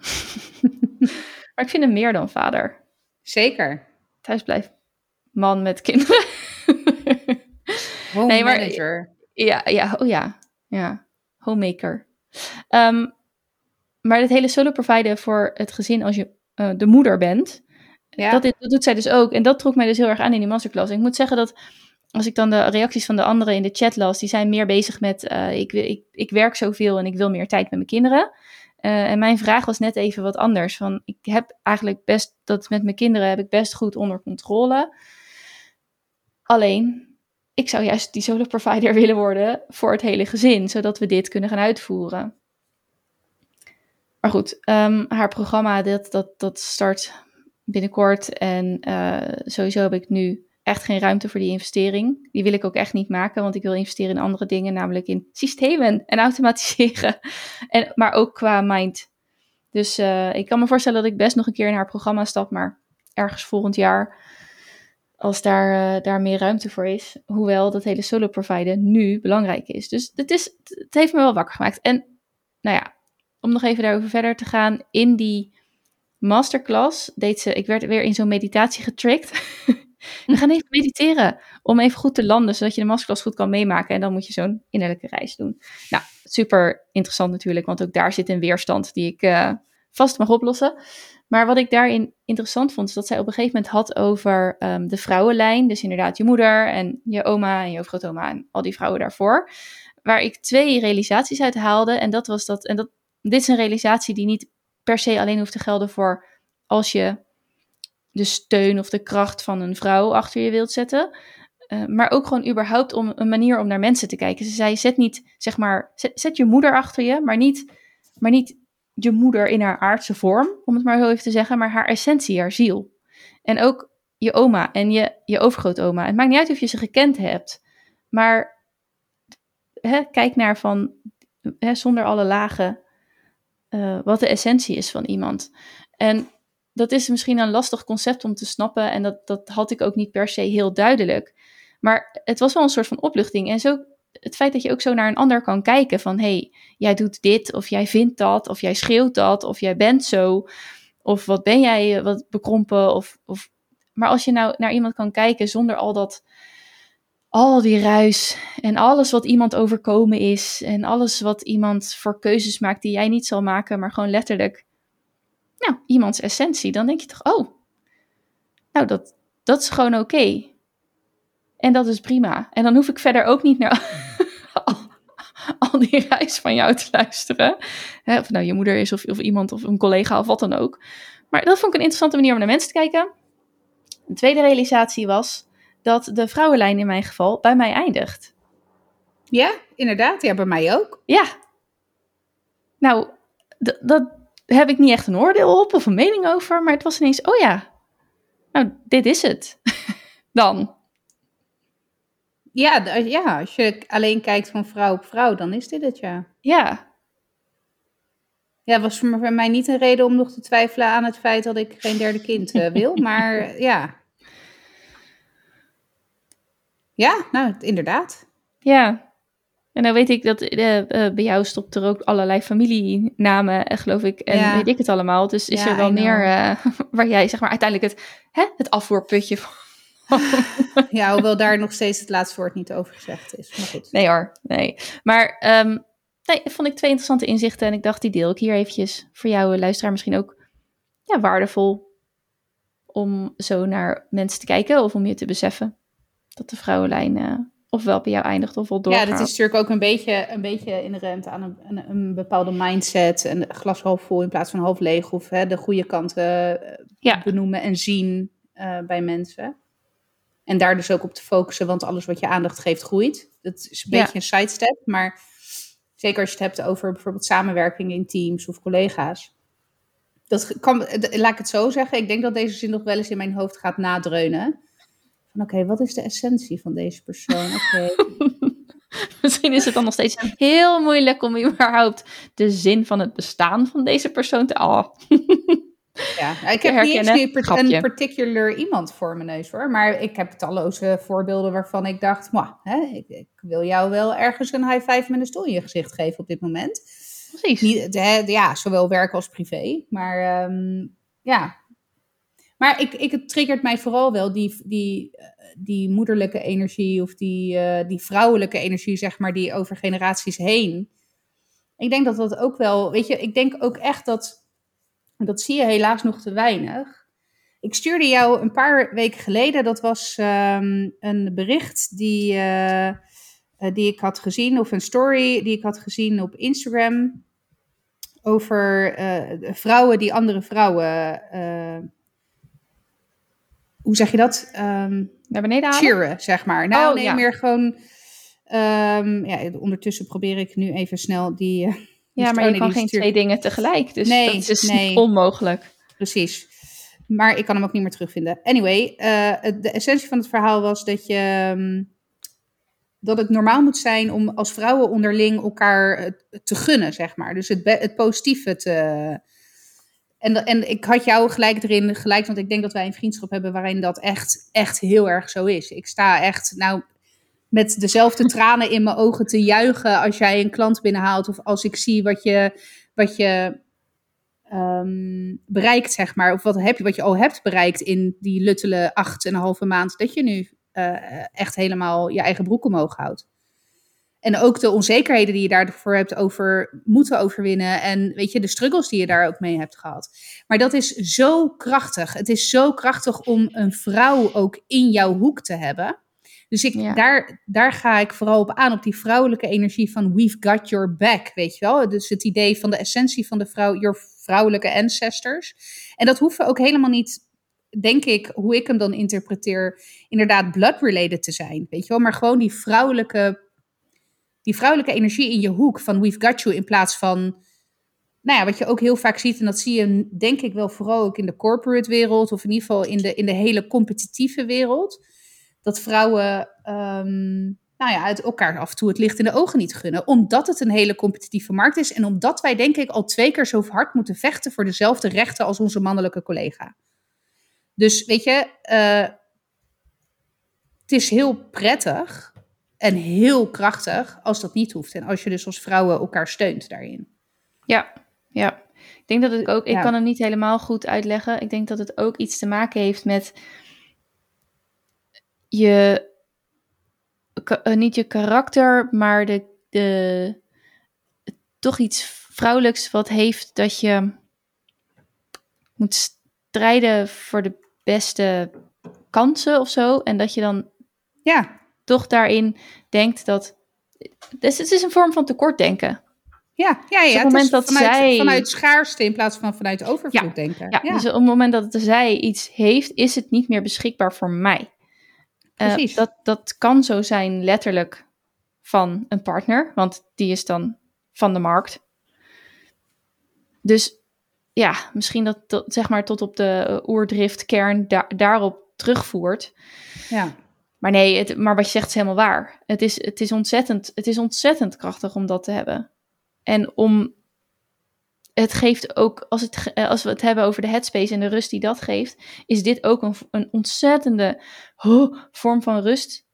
maar ik vind hem meer dan vader. Zeker. Thuis blijft man met kinderen. Home Nee, maar- manager. Ja, ja, oh ja, ja. Homemaker. Ehm, maar het hele solo providen voor het gezin als je eh, de moeder bent, Ja. dat, dat doet zij dus ook. En dat trok mij dus heel erg aan in die masterclass. En ik moet zeggen dat als ik dan de reacties van de anderen in de chat las, die zijn meer bezig met eh, ik, wil- ik, ik werk zoveel en ik wil meer tijd met mijn kinderen. Eh, en mijn vraag was net even wat anders. Van, ik heb eigenlijk best dat met mijn kinderen heb ik best goed onder controle. Alleen, ik zou juist die solo provider willen worden voor het hele gezin, zodat we dit kunnen gaan uitvoeren. Maar goed, ehm, haar programma dat, dat, dat start binnenkort. En eh, sowieso heb ik nu echt geen ruimte voor die investering. Die wil ik ook echt niet maken, want ik wil investeren in andere dingen, namelijk in systemen en automatiseren. En, maar ook qua mind. Dus eh, ik kan me voorstellen dat ik best nog een keer in haar programma stap, maar ergens volgend jaar, als daar, eh, daar meer ruimte voor is. Hoewel dat hele solo providen nu belangrijk is. Dus het, is, het heeft me wel wakker gemaakt. En nou ja, om nog even daarover verder te gaan, in die masterclass deed ze, ik werd weer in zo'n meditatie getrigged. We gaan even mediteren om even goed te landen, zodat je de masterclass goed kan meemaken. En dan moet je zo'n innerlijke reis doen. Nou, super interessant natuurlijk, want ook daar zit een weerstand die ik eh, vast mag oplossen. Maar wat ik daarin interessant vond, is dat zij op een gegeven moment had over ehm, de vrouwenlijn. Dus inderdaad je moeder en je oma en je overgrootoma en al die vrouwen daarvoor. Waar ik twee realisaties uit haalde. En dat was dat, en dat, dit is een realisatie die niet per se alleen hoeft te gelden voor als je de steun of de kracht van een vrouw achter je wilt zetten. Uh, maar ook gewoon überhaupt om een manier om naar mensen te kijken. Ze zei, zet niet, zeg maar, zet, je moeder achter je, maar niet, maar niet je moeder in haar aardse vorm, om het maar zo even te zeggen, maar haar essentie, haar ziel. En ook je oma en je, je overgrootoma. Het maakt niet uit of je ze gekend hebt, maar hè, kijk naar van, hè, zonder alle lagen, uh, wat de essentie is van iemand. En dat is misschien een lastig concept om te snappen en dat, dat had ik ook niet per se heel duidelijk. Maar het was wel een soort van opluchting. En zo het feit dat je ook zo naar een ander kan kijken van hey, jij doet dit of jij vindt dat of jij schreeuwt dat of jij bent zo of wat ben jij wat bekrompen of, of maar als je nou naar iemand kan kijken zonder al dat al die ruis en alles wat iemand overkomen is en alles wat iemand voor keuzes maakt die jij niet zal maken, maar gewoon letterlijk nou, iemands essentie, dan denk je toch, oh, nou, dat, dat is gewoon oké. En dat is prima. En dan hoef ik verder ook niet naar al, al die reis van jou te luisteren. Hè, of nou je moeder is of, of iemand of een collega of wat dan ook. Maar dat vond ik een interessante manier om naar mensen te kijken. Een tweede realisatie was dat de vrouwenlijn in mijn geval bij mij eindigt. Ja, inderdaad. Ja, bij mij ook. Ja. Nou, dat heb ik niet echt een oordeel op of een mening over, maar het was ineens, oh ja, nou, dit is het. Dan. Ja, ja, als je alleen kijkt van vrouw op vrouw, dan is dit het, ja. Ja. Ja, was voor mij niet een reden om nog te twijfelen aan het feit dat ik geen derde kind uh, wil, maar ja. Ja, nou, inderdaad. Ja. En dan weet ik dat uh, uh, bij jou stopt er ook allerlei familienamen, geloof ik. En ja. weet ik het allemaal. Dus is Ja, er wel meer waar jij, zeg maar, uiteindelijk het, hè, het afvoerputje van. Ja, hoewel daar nog steeds het laatste woord niet over gezegd is. Maar goed. Nee hoor, nee. Maar um, nee, vond ik twee interessante inzichten. En ik dacht, die deel ik hier eventjes voor jou, luisteraar, misschien ook ja, waardevol. Om zo naar mensen te kijken of om je te beseffen dat de vrouwenlijn uh, ofwel bij jou eindigt of wel doorgaat. Ja, dat is natuurlijk ook een beetje, een beetje inherent aan een, een, een bepaalde mindset. En glas half vol in plaats van half leeg. Of hè, de goede kanten ja. benoemen en zien uh, bij mensen. En daar dus ook op te focussen, want alles wat je aandacht geeft groeit. Dat is een beetje een sidestep, maar zeker als je het hebt over bijvoorbeeld samenwerking in teams of collega's. Dat kan, laat ik het zo zeggen, ik denk dat deze zin nog wel eens in mijn hoofd gaat nadreunen. Van oké, okay, wat is de essentie van deze persoon? Okay. Misschien is het dan nog steeds heel moeilijk om überhaupt de zin van het bestaan van deze persoon te... Oh. Ja, ik heb herkennen. niet eens nu een particular iemand voor mijn neus hoor. Maar ik heb talloze voorbeelden waarvan ik dacht, hè, ik, ik, wil jou wel ergens een high five met een stoel in je gezicht geven op dit moment. Precies. Niet, ja, zowel werk als privé. Maar um, ja. Maar ik, ik, het triggert mij vooral wel die, die, die moederlijke energie of die, uh, die vrouwelijke energie, zeg maar, die over generaties heen Ik denk dat dat ook wel, weet je, ik denk ook echt dat, dat zie je helaas nog te weinig. Ik stuurde jou een paar weken geleden, dat was ehm, een bericht die, eh, eh, die ik had gezien, of een story die ik had gezien op Instagram. Over eh, vrouwen die andere vrouwen, hoe zeg je dat? Ehm, Naar beneden halen? Cheeren, zeg maar. Nou, oh, nee, meer gewoon. Um, ja, ondertussen probeer ik nu even snel die. Ja, maar je kan geen twee dingen tegelijk. Dus nee, dat is dus nee. onmogelijk. Precies. Maar ik kan hem ook niet meer terugvinden. Anyway, uh, de essentie van het verhaal was dat je. Ehm, dat het normaal moet zijn om als vrouwen onderling elkaar te gunnen, zeg maar. Dus het, het positieve te. En, en ik had jou gelijk erin gelijk, want ik denk dat wij een vriendschap hebben waarin dat echt, echt heel erg zo is. Ik sta echt, nou, met dezelfde tranen in mijn ogen te juichen als jij een klant binnenhaalt. Of als ik zie wat je, wat je Ehm, bereikt, zeg maar. Of wat, heb je, wat je al hebt bereikt in die luttele acht en een halve maand. Dat je nu uh, echt helemaal je eigen broek omhoog houdt. En ook de onzekerheden die je daarvoor hebt over moeten overwinnen. En weet je, de struggles die je daar ook mee hebt gehad. Maar dat is zo krachtig. Het is zo krachtig om een vrouw ook in jouw hoek te hebben. Dus ik, daar, daar ga ik vooral op aan, op die vrouwelijke energie van we've got your back, weet je wel. Dus het idee van de essentie van de vrouw, your vrouwelijke ancestors. En dat hoeven ook helemaal niet, denk ik, hoe ik hem dan interpreteer, inderdaad blood-related te zijn, weet je wel. Maar gewoon die vrouwelijke, die vrouwelijke energie in je hoek van we've got you in plaats van... Nou ja, wat je ook heel vaak ziet, en dat zie je denk ik wel vooral ook in de corporate wereld, of in ieder geval in de, in de hele competitieve wereld dat vrouwen um, nou ja, het elkaar af en toe het licht in de ogen niet gunnen. Omdat het een hele competitieve markt is. En omdat wij denk ik al twee keer zo hard moeten vechten voor dezelfde rechten als onze mannelijke collega. Dus weet je, uh, het is heel prettig en heel krachtig als dat niet hoeft. En als je dus als vrouwen elkaar steunt daarin. Ja, ja. Ik denk dat het ook, ik kan het niet helemaal goed uitleggen. Ik denk dat het ook iets te maken heeft met je, eh, niet je karakter, maar de, de, toch iets vrouwelijks wat heeft dat je moet strijden voor de beste kansen of zo. En dat je dan ja. toch daarin denkt dat. Dus het is een vorm van tekortdenken. Ja, ja, ja. Dus op het moment dat vanuit, zij... vanuit schaarste in plaats van vanuit overvloed denken. Ja, ja, dus op het moment dat zij iets heeft, is het niet meer beschikbaar voor mij. Uh, dat, dat kan zo zijn letterlijk van een partner, want die is dan van de markt. Dus ja, misschien dat, dat zeg maar tot op de oerdriftkern da daarop terugvoert. Ja. Maar nee, het, maar wat je zegt is helemaal waar. Het is, het, is ontzettend, het is ontzettend krachtig om dat te hebben. En om het geeft ook, als, het, eh, als we het hebben over de headspace en de rust die dat geeft, is dit ook een, een ontzettende vorm van rust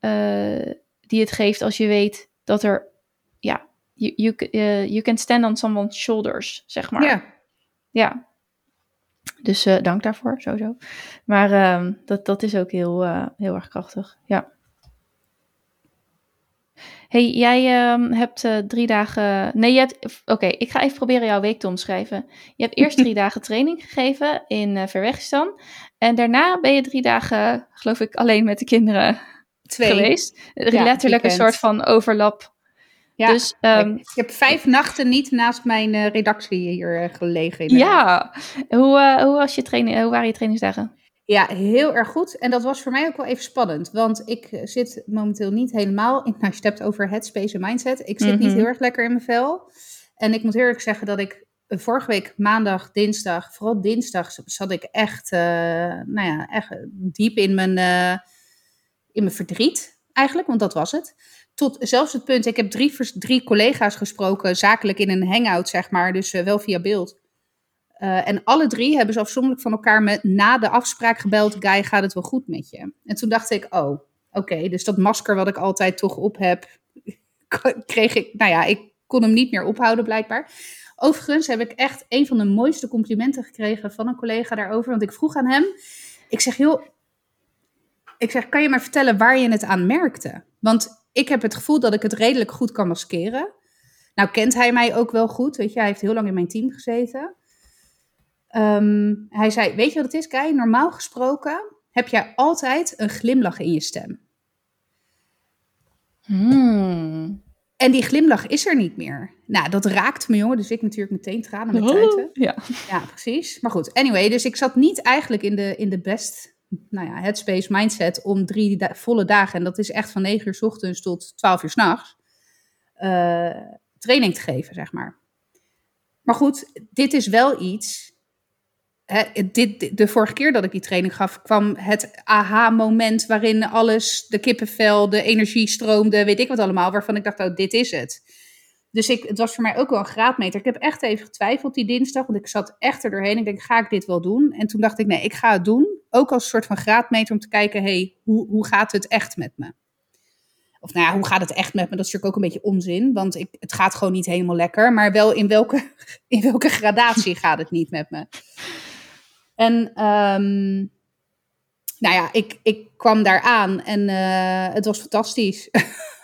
uh, die het geeft als je weet dat er, ja, you, you, uh, you can stand on someone's shoulders, zeg maar. Ja. Ja. Dus uh, dank daarvoor, sowieso. Maar uh, dat, dat is ook heel, heel erg krachtig, ja hey, jij uh, hebt uh, drie dagen. Nee, je hebt. Oké, ik ga even proberen jouw week te omschrijven. Je hebt eerst drie dagen training gegeven in uh, Verwegistan. En daarna ben je drie dagen, geloof ik, alleen met de kinderen Twee. geweest. Ja, Letterlijk een soort van overlap. Ja, dus, um, ik heb vijf nachten niet naast mijn uh, redactie hier gelegen. Ja, hoe, hoe, was je training, hoe waren je trainingsdagen? Ja, heel erg goed. En dat was voor mij ook wel even spannend. Want ik zit momenteel niet helemaal in. Nou, je hebt over headspace en mindset. Ik zit niet mhm. heel erg lekker in mijn vel. En ik moet eerlijk zeggen dat ik vorige week maandag, dinsdag, vooral dinsdag, zat ik echt, uh, nou ja, echt diep in mijn, uh, in mijn verdriet eigenlijk. Want dat was het. Tot zelfs het punt, ik heb drie, drie collega's gesproken, zakelijk in een hangout, zeg maar. Dus uh, wel via beeld. Uh, en alle drie hebben ze afzonderlijk van elkaar met, na de afspraak gebeld: Guy, gaat het wel goed met je? En toen dacht ik: Oh, oké, dus dat masker wat ik altijd toch op heb, kreeg ik, nou ja, ik kon hem niet meer ophouden blijkbaar. Overigens heb ik echt een van de mooiste complimenten gekregen van een collega daarover. Want ik vroeg aan hem: Ik zeg, joh, ik zeg, kan je maar vertellen waar je het aan merkte? Want ik heb het gevoel dat ik het redelijk goed kan maskeren. Nou kent hij mij ook wel goed, weet je. Hij heeft heel lang in mijn team gezeten. Ehm, hij zei, weet je wat het is, Kai? Normaal gesproken heb jij altijd een glimlach in je stem. Hmm. En die glimlach is er niet meer. Nou, dat raakt me, jongen. Dus ik natuurlijk meteen tranen met tuiten. Ja. Ja, precies. Maar goed, anyway. Dus ik zat niet eigenlijk in de, in de best, nou ja, headspace mindset om drie da- volle dagen, en dat is echt van 9 uur s ochtends tot 12 uur s'nachts, eh training te geven, zeg maar. Maar goed, dit is wel iets. Dit, de vorige keer dat ik die training gaf, kwam het aha-moment waarin alles, de kippenvel, de energie stroomde, weet ik wat allemaal, waarvan ik dacht, oh, dit is het. Dus ik, het was voor mij ook wel een graadmeter. Ik heb echt even getwijfeld die dinsdag, want ik zat echt er doorheen. Ik denk, ga ik dit wel doen? En toen dacht ik, nee, ik ga het doen. Ook als een soort van graadmeter om te kijken, hey, hoe, hoe gaat het echt met me? Of nou ja, hoe gaat het echt met me? Dat is natuurlijk ook een beetje onzin, want ik, het gaat gewoon niet helemaal lekker. Maar wel in welke, in welke gradatie gaat het niet met me? En ehm, nou ja, ik, ik kwam daar aan en eh, het was fantastisch.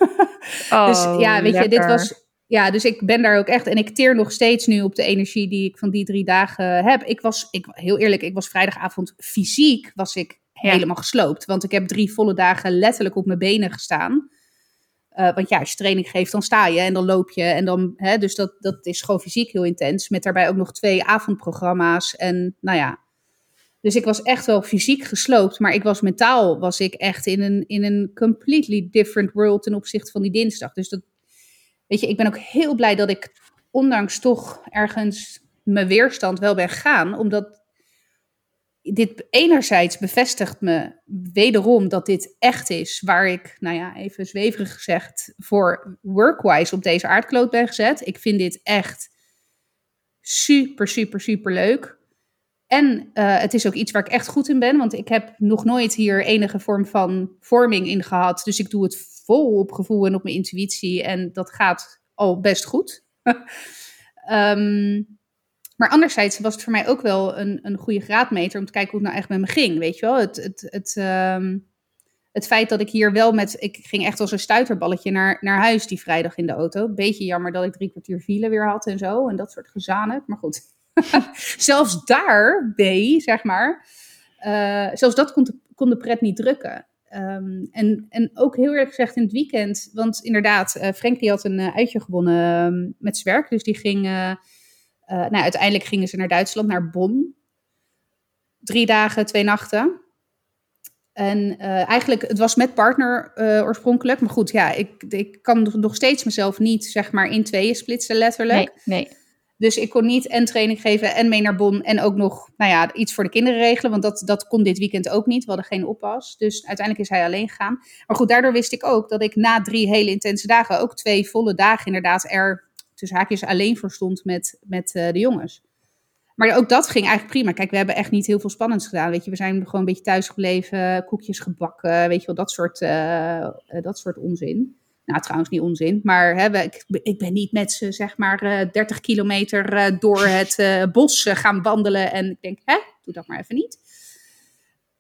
dus ja, weet je, dit was. Ja, dus ik ben daar ook echt. En ik teer nog steeds nu op de energie die ik van die drie dagen heb. Ik was, ik, heel eerlijk, ik was vrijdagavond fysiek was ik Ja. helemaal gesloopt. Want ik heb drie volle dagen letterlijk op mijn benen gestaan. Eh, want ja, als je training geeft, dan sta je en dan loop je. En dan, hè, dus dat, dat is gewoon fysiek heel intens. Met daarbij ook nog twee avondprogramma's. En nou ja. Dus ik was echt wel fysiek gesloopt. Maar ik was mentaal was ik echt in een, in een completely different world ten opzichte van die dinsdag. Dus dat, weet je, ik ben ook heel blij dat ik ondanks toch ergens mijn weerstand wel ben gegaan. Omdat dit enerzijds bevestigt me wederom dat dit echt is waar ik, nou ja, even zweverig gezegd, voor workwise op deze aardkloot ben gezet. Ik vind dit echt super, super, super leuk. En eh, het is ook iets waar ik echt goed in ben, want ik heb nog nooit hier enige vorm van vorming in gehad. Dus ik doe het vol op gevoel en op mijn intuïtie en dat gaat al best goed. Ehm, maar anderzijds was het voor mij ook wel een, een goede graadmeter om te kijken hoe het nou echt met me ging. Weet je wel, het, het, het, ehm, het feit dat ik hier wel met. Ik ging echt als een stuiterballetje naar, naar huis die vrijdag in de auto. Beetje jammer dat ik drie kwartier file weer had en zo. En dat soort gezanen. Maar goed. zelfs daar, B, zeg maar. eh, zelfs dat kon de, kon de pret niet drukken. Ehm, en, en ook heel eerlijk gezegd in het weekend. Want inderdaad, eh Frank die had een eh, uitje gewonnen ehm, met werk. Dus die ging. nou, uiteindelijk gingen ze naar Duitsland, naar Bonn. Drie dagen, twee nachten. En eigenlijk, het was met partner oorspronkelijk. Maar goed, ja, ik, ik kan nog- nog steeds mezelf niet, zeg maar, in tweeën splitsen, letterlijk. Nee, nee. Dus ik kon niet en training geven en mee naar Bonn en ook nog, nou ja, iets voor de kinderen regelen. Want dat, dat kon dit weekend ook niet. We hadden geen oppas. Dus uiteindelijk is hij alleen gegaan. Maar goed, daardoor wist ik ook dat ik na drie hele intense dagen, ook twee volle dagen inderdaad, er tussen haakjes alleen voor stond met, met eh, de jongens. Maar ook dat ging eigenlijk prima. Kijk, we hebben echt niet heel veel spannends gedaan. Weet je, we zijn gewoon een beetje thuis gebleven, koekjes gebakken, weet je wel, dat soort, eh, eh, dat soort onzin. Nou, trouwens niet onzin, maar hè, ik, ik ben niet met ze, zeg maar, eh 30 kilometer eh, door het eh, bos gaan wandelen. En ik denk, hè, doe dat maar even niet.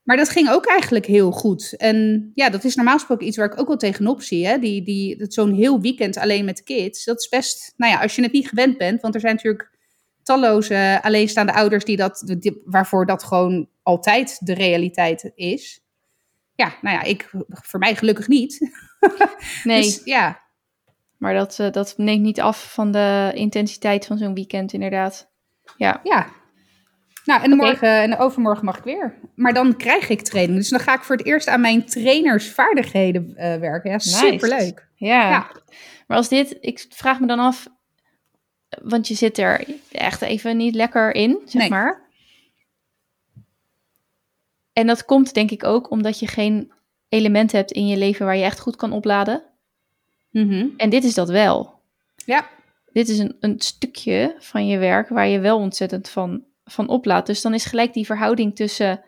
Maar dat ging ook eigenlijk heel goed. En ja, dat is normaal gesproken iets waar ik ook wel tegenop zie. Hè? Die, die, Zo'n heel weekend alleen met kids. Dat is best, nou ja, als je het niet gewend bent. Want er zijn natuurlijk talloze alleenstaande ouders die dat, die- waarvoor dat gewoon altijd de realiteit is. Ja, nou ja, ik, voor mij gelukkig niet. Nee, Dus ja, maar dat, eh, dat neemt niet af van de intensiteit van zo'n weekend, inderdaad. Ja, Ja. Nou, en morgen en overmorgen mag ik weer. Maar dan krijg ik training. Dus dan ga ik voor het eerst aan mijn trainersvaardigheden eh, werken. Ja, Nice. superleuk. ja. Ja. Maar als dit, ik vraag me dan af, want je zit er echt even niet lekker in, zeg Nee. maar. En dat komt denk ik ook omdat je geen element hebt in je leven waar je echt goed kan opladen. Mhm. En dit is dat wel. Ja, Dit is een, een stukje van je werk waar je wel ontzettend van, van oplaadt. Dus dan is gelijk die verhouding tussen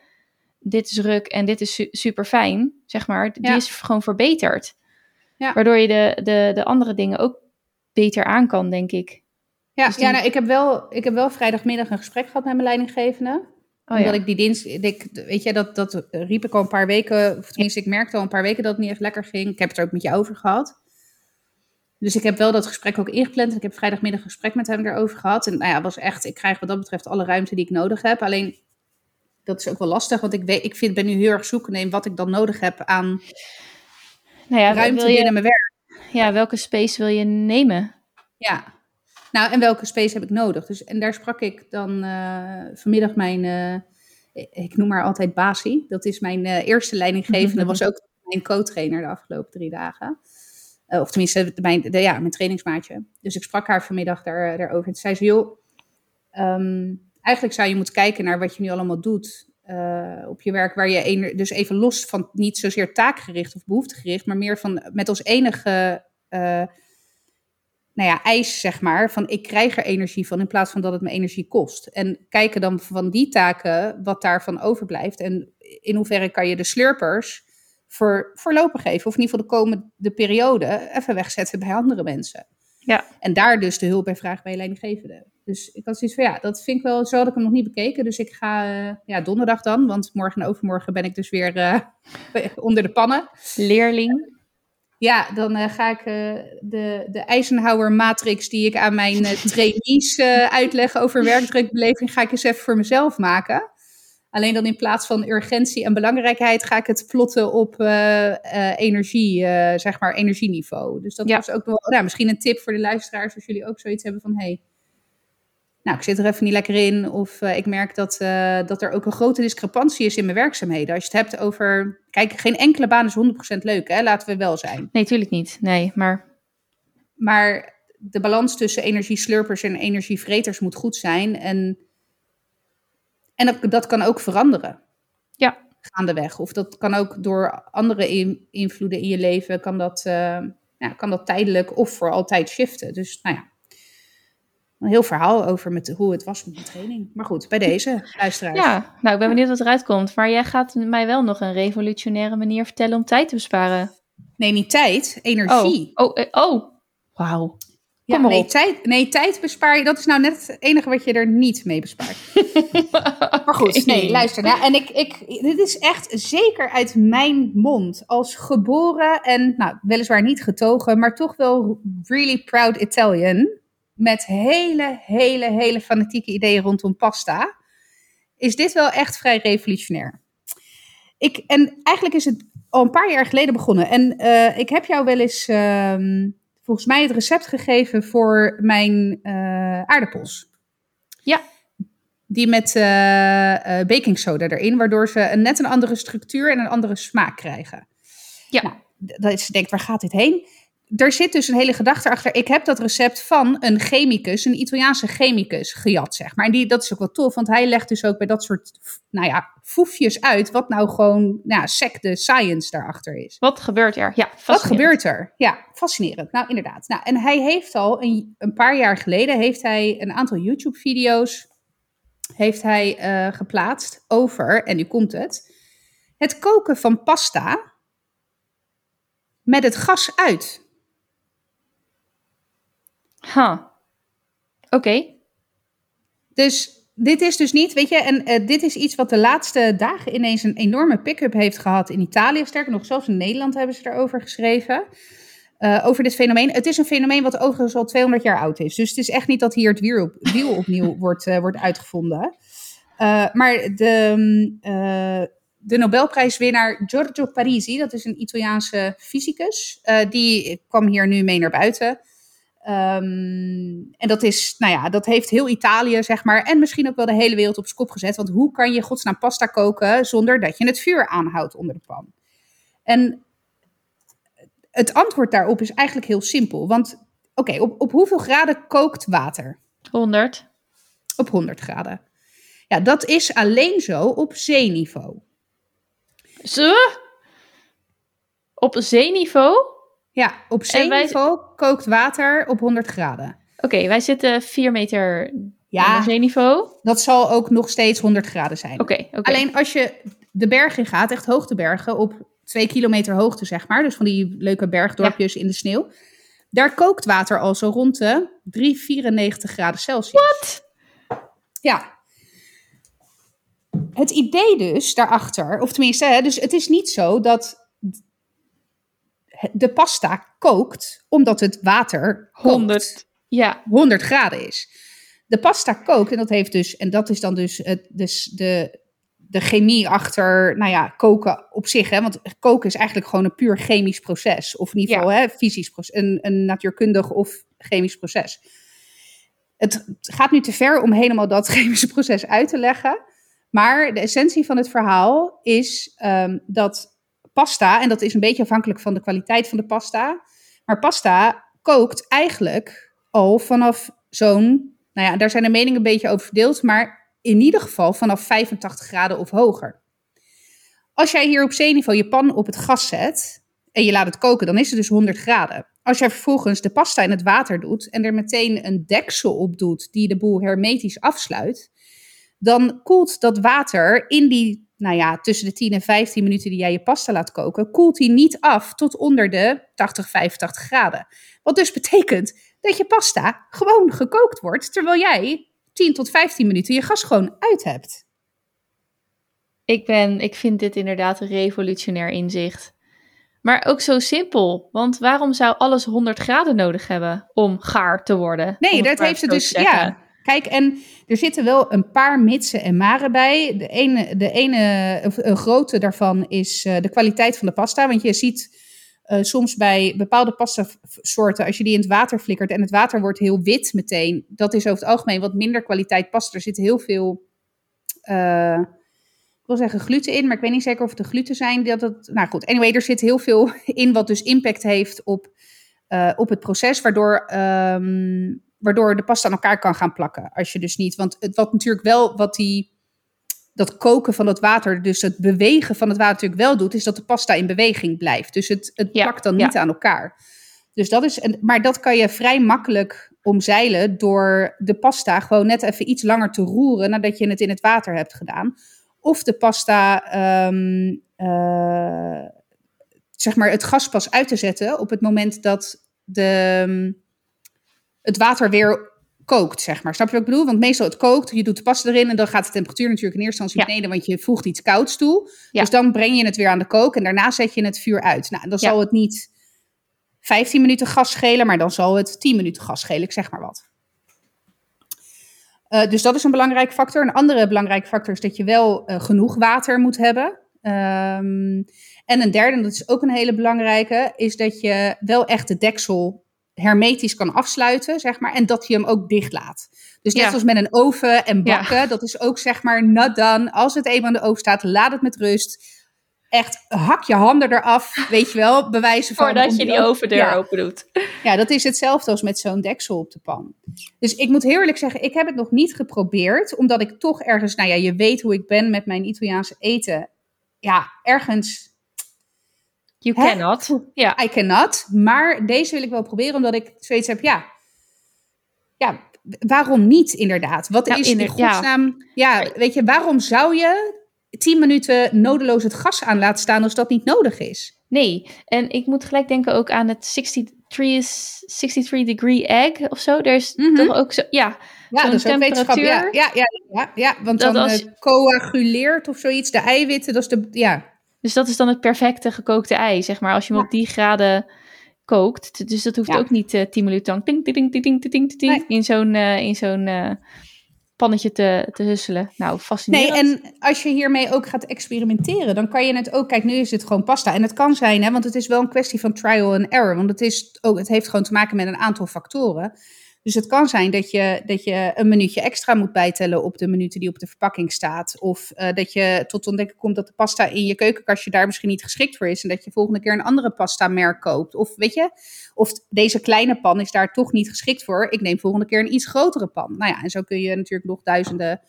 dit is ruk en dit is su- super fijn, zeg maar, die Ja. is gewoon verbeterd. Ja. Waardoor je de, de, de andere dingen ook beter aan kan, denk ik. ja, Dus die- ja nou, ik, heb wel, ik heb wel vrijdagmiddag een gesprek gehad met mijn leidinggevende. Oh, omdat ja. ik die dienst, ik, weet je, dat, dat riep ik al een paar weken, of tenminste, ik merkte al een paar weken dat het niet echt lekker ging. Ik heb het er ook met je over gehad. Dus ik heb wel dat gesprek ook ingepland. Ik heb vrijdagmiddag een gesprek met hem erover gehad. En nou ja, was echt, ik krijg wat dat betreft alle ruimte die ik nodig heb. Alleen, dat is ook wel lastig, want ik, weet, ik vind, ben nu heel erg zoekende in wat ik dan nodig heb aan Nou ja, ruimte wil je, binnen mijn werk. ja, welke space wil je nemen? Ja. Nou, en welke space heb ik nodig? Dus, en daar sprak ik dan eh, vanmiddag mijn, eh, ik noem haar altijd Basi. Dat is mijn eh, eerste leidinggevende. was ook mijn co-trainer de afgelopen drie dagen. Of tenminste, mijn, de, ja, mijn trainingsmaatje. Dus ik sprak haar vanmiddag daar, daarover. En zei ze, joh, ehm, eigenlijk zou je moeten kijken naar wat je nu allemaal doet op je werk. Waar je dus even los van niet zozeer taakgericht of behoeftegericht, maar meer van met als enige nou ja, eis, zeg maar, van ik krijg er energie van in plaats van dat het me energie kost. En kijken dan van die taken wat daarvan overblijft. En in hoeverre kan je de slurpers voor, voorlopig geven, of in ieder geval de komende periode, even wegzetten bij andere mensen. Ja. En daar dus de hulp bij vragen bij je leidinggevende. Dus ik had zoiets van, ja, dat vind ik wel, zo had ik hem nog niet bekeken. Dus ik ga, uh, ja, donderdag dan, want morgen en overmorgen ben ik dus weer uh, onder de pannen. Leerling. Ja, dan uh, ga ik de, de Eisenhower matrix die ik aan mijn trainees uitleg over werkdrukbeleving, ga ik eens even voor mezelf maken. Alleen dan in plaats van urgentie en belangrijkheid ga ik het plotten op uh, uh, energie, uh, zeg maar energieniveau. Dus dat ja. was ook wel, nou, misschien een tip voor de luisteraars als jullie ook zoiets hebben van, hey, nou, ik zit er even niet lekker in. Of ik merk dat, dat er ook een grote discrepantie is in mijn werkzaamheden. Als je het hebt over, kijk, geen enkele baan is 100% leuk, hè? laten we wel zijn. Nee, tuurlijk niet. Nee, maar... Maar de balans tussen energieslurpers en energievreters moet goed zijn. En en dat, dat kan ook veranderen. Ja. Gaandeweg. Of dat kan ook door andere in, invloeden in je leven, kan dat, uh, ja, kan dat tijdelijk of voor altijd shiften. Dus nou ja, een heel verhaal over met, hoe het was met mijn training. Maar goed, bij deze, luisteraars. Ja, nou ik ben benieuwd wat eruit komt. Maar jij gaat mij wel nog een revolutionaire manier vertellen om tijd te besparen. Nee, niet tijd, energie. Oh, oh, oh. wauw. Ja, nee, tijd, nee, tijd bespaar je. Dat is nou net het enige wat je er niet mee bespaart. maar goed, nee, luister. Nou, en ik, ik, dit is echt zeker uit mijn mond. Als geboren en, nou, weliswaar niet getogen, maar toch wel really proud Italian. Met hele, hele, hele fanatieke ideeën rondom pasta. Is dit wel echt vrij revolutionair. Ik, en eigenlijk is het al een paar jaar geleden begonnen. En uh, ik heb jou wel eens. Uh, volgens mij het recept gegeven voor mijn uh, aardappels. Ja. Die met uh, baking soda erin, waardoor ze een, net een andere structuur en een andere smaak krijgen. Ja. Nou, dat is, denkt, waar gaat dit heen? Er zit dus een hele gedachte achter. Ik heb dat recept van een chemicus, een Italiaanse chemicus, gejat, zeg maar. En die, dat is ook wel tof, want hij legt dus ook bij dat soort, nou ja, foefjes uit wat nou gewoon, nou sec de science daarachter is. Wat gebeurt er? Ja, Wat gebeurt er? Ja, fascinerend. Nou, inderdaad. Nou, en hij heeft al een, een paar jaar geleden, heeft hij een aantal YouTube-video's heeft hij uh, geplaatst over, en nu komt het, het koken van pasta met het gas uit. Ha. Oké. Dus dit is dus niet, weet je, en uh, dit is iets wat de laatste dagen ineens een enorme pick-up heeft gehad in Italië. Sterker nog, zelfs in Nederland hebben ze erover geschreven. Uh, over dit fenomeen. Het is een fenomeen wat overigens al 200 jaar oud is. Dus het is echt niet dat hier het wiel, op, wiel opnieuw wordt, uh, wordt uitgevonden. maar de, de Nobelprijswinnaar Giorgio Parisi, dat is een Italiaanse fysicus, die kwam hier nu mee naar buiten. Um, en dat is, nou ja, dat heeft heel Italië, zeg maar, en misschien ook wel de hele wereld op zijn kop gezet. Want hoe kan je godsnaam pasta koken zonder dat je het vuur aanhoudt onder de pan? En het antwoord daarop is eigenlijk heel simpel. Want, oké, okay, op, op hoeveel graden kookt water? 100. Op 100 graden. Ja, dat is alleen zo op zeeniveau. Zo? Op zeeniveau? Ja, op zeeniveau wij... kookt water op 100 graden. Oké, okay, wij zitten 4 meter ja, zeeniveau. Dat zal ook nog steeds 100 graden zijn. Oké, okay, okay. Alleen als je de bergen gaat, echt hoogtebergen, op 2 kilometer hoogte zeg maar, dus van die leuke bergdorpjes ja. in de sneeuw, daar kookt water al zo rond de 394 graden Celsius. Wat? Ja. Het idee dus daarachter, of tenminste, dus het is niet zo dat de pasta kookt omdat het water kookt. 100. Ja, 100 graden is. De pasta kookt en dat heeft dus, en dat is dan dus, het, dus de, de chemie achter, nou ja, koken op zich. Hè? Want koken is eigenlijk gewoon een puur chemisch proces. Of in ieder geval hè, fysisch proces, een, een natuurkundig of chemisch proces. Het gaat nu te ver om helemaal dat chemische proces uit te leggen. Maar de essentie van het verhaal is ehm, dat pasta, en dat is een beetje afhankelijk van de kwaliteit van de pasta, maar pasta kookt eigenlijk al vanaf zo'n, nou ja, daar zijn de meningen een beetje over verdeeld, maar in ieder geval vanaf 85 graden of hoger. Als jij hier op zeeniveau je pan op het gas zet en je laat het koken, dan is het dus 100 graden. Als jij vervolgens de pasta in het water doet en er meteen een deksel op doet die de boel hermetisch afsluit, dan koelt dat water in die, nou ja, tussen de 10 en 15 minuten die jij je pasta laat koken, koelt die niet af tot onder de 80, 85 graden. Wat dus betekent dat je pasta gewoon gekookt wordt, terwijl jij 10 tot 15 minuten je gas gewoon uit hebt. ik, ben, ik vind dit inderdaad een revolutionair inzicht. Maar ook zo simpel, want waarom zou alles 100 graden nodig hebben om gaar te worden? Nee, dat heeft het dus. Ja, kijk, en er zitten wel een paar mitsen en maren bij. De ene, de ene grote daarvan is eh, de kwaliteit van de pasta. Want je ziet eh, soms bij bepaalde pasta-soorten, als je die in het water flikkert en het water wordt heel wit meteen, dat is over het algemeen wat minder kwaliteit pasta. Er zit heel veel. eh, ik wil zeggen gluten in, maar ik weet niet zeker of het de gluten zijn. Dat het, nou goed, anyway, er zit heel veel in wat dus impact heeft op, op het proces, waardoor, ehm, waardoor de pasta aan elkaar kan gaan plakken. Als je dus niet, want het, wat natuurlijk wel, wat die, dat koken van het water, dus het bewegen van het water natuurlijk wel doet, is dat de pasta in beweging blijft. Dus het, het Ja, plakt dan ja. niet aan elkaar. Dus dat is, een, maar dat kan je vrij makkelijk omzeilen door de pasta gewoon net even iets langer te roeren nadat je het in het water hebt gedaan. Of de pasta, ehm, eh, zeg maar, het gas pas uit te zetten op het moment dat de, het water weer kookt, zeg maar. Snap je wat ik bedoel? Want meestal het kookt, je doet de pasta erin en dan gaat de temperatuur natuurlijk in eerste instantie Ja. beneden, want je voegt iets kouds toe. Ja. Dus dan breng je het weer aan de kook en daarna zet je het vuur uit. Nou, dan Ja. zal het niet 15 minuten gas schelen, maar dan zal het 10 minuten gas schelen, ik zeg maar wat. Eh, dus dat is een belangrijke factor. Een andere belangrijke factor is dat je wel eh, genoeg water moet hebben. Ehm, en een derde, en dat is ook een hele belangrijke, is dat je wel echt de deksel hermetisch kan afsluiten, zeg maar, en dat je hem ook dicht laat. Dus net Ja. zoals met een oven en Ja. bakken, dat is ook zeg maar not done. Als het eenmaal in de oven staat, laat het met rust. Echt, hak je handen eraf, weet je wel, bewijzen van... Voordat je die oven- overdeur Ja. open doet. Ja, dat is hetzelfde als met zo'n deksel op de pan. Dus ik moet heel eerlijk zeggen, ik heb het nog niet geprobeerd, omdat ik toch ergens, nou ja, je weet hoe ik ben met mijn Italiaanse eten. Ja, ergens, You Hè? cannot. Ja, I cannot. Maar deze wil ik wel proberen, omdat ik zoiets heb, ja, ja, waarom niet inderdaad? Wat Nou, is in inder- ja. godsnaam, ja. weet je, waarom zou je tien minuten nodeloos het gas aan laten staan als dat niet nodig is? nee. En ik moet gelijk denken ook aan het 63, is 63 degree egg of zo. Er is Mhm. toch ook zo, ja, Ja, dat is ook wetenschap. Ja, temperatuur. ja, ja, ja, ja, want Dat dan als- eh, coaguleert of zoiets, de eiwitten, dat is de, ja. Dus dat is dan het perfecte gekookte ei, zeg maar. Als je hem op die graden kookt. Dus dat hoeft ook niet eh, uh, 10 minuten lang ding, ding, ding, ding, ding, ding, in zo'n, eh, in zo'n eh, pannetje te, te husselen. Nou, fascinerend. Nee, en als je hiermee ook gaat experimenteren, dan kan je het ook... Kijk, nu is het gewoon pasta. En het kan zijn, hè, want het is wel een kwestie van trial and error. Want het, is ook, het heeft gewoon te maken met een aantal factoren. Dus het kan zijn dat je, dat je een minuutje extra moet bijtellen op de minuten die op de verpakking staat. Of eh, dat je tot ontdekken komt dat de pasta in je keukenkastje daar misschien niet geschikt voor is. En dat je volgende keer een andere pasta merk koopt. Of weet je, of deze kleine pan is daar toch niet geschikt voor. Ik neem volgende keer een iets grotere pan. Nou ja, en zo kun je natuurlijk nog duizenden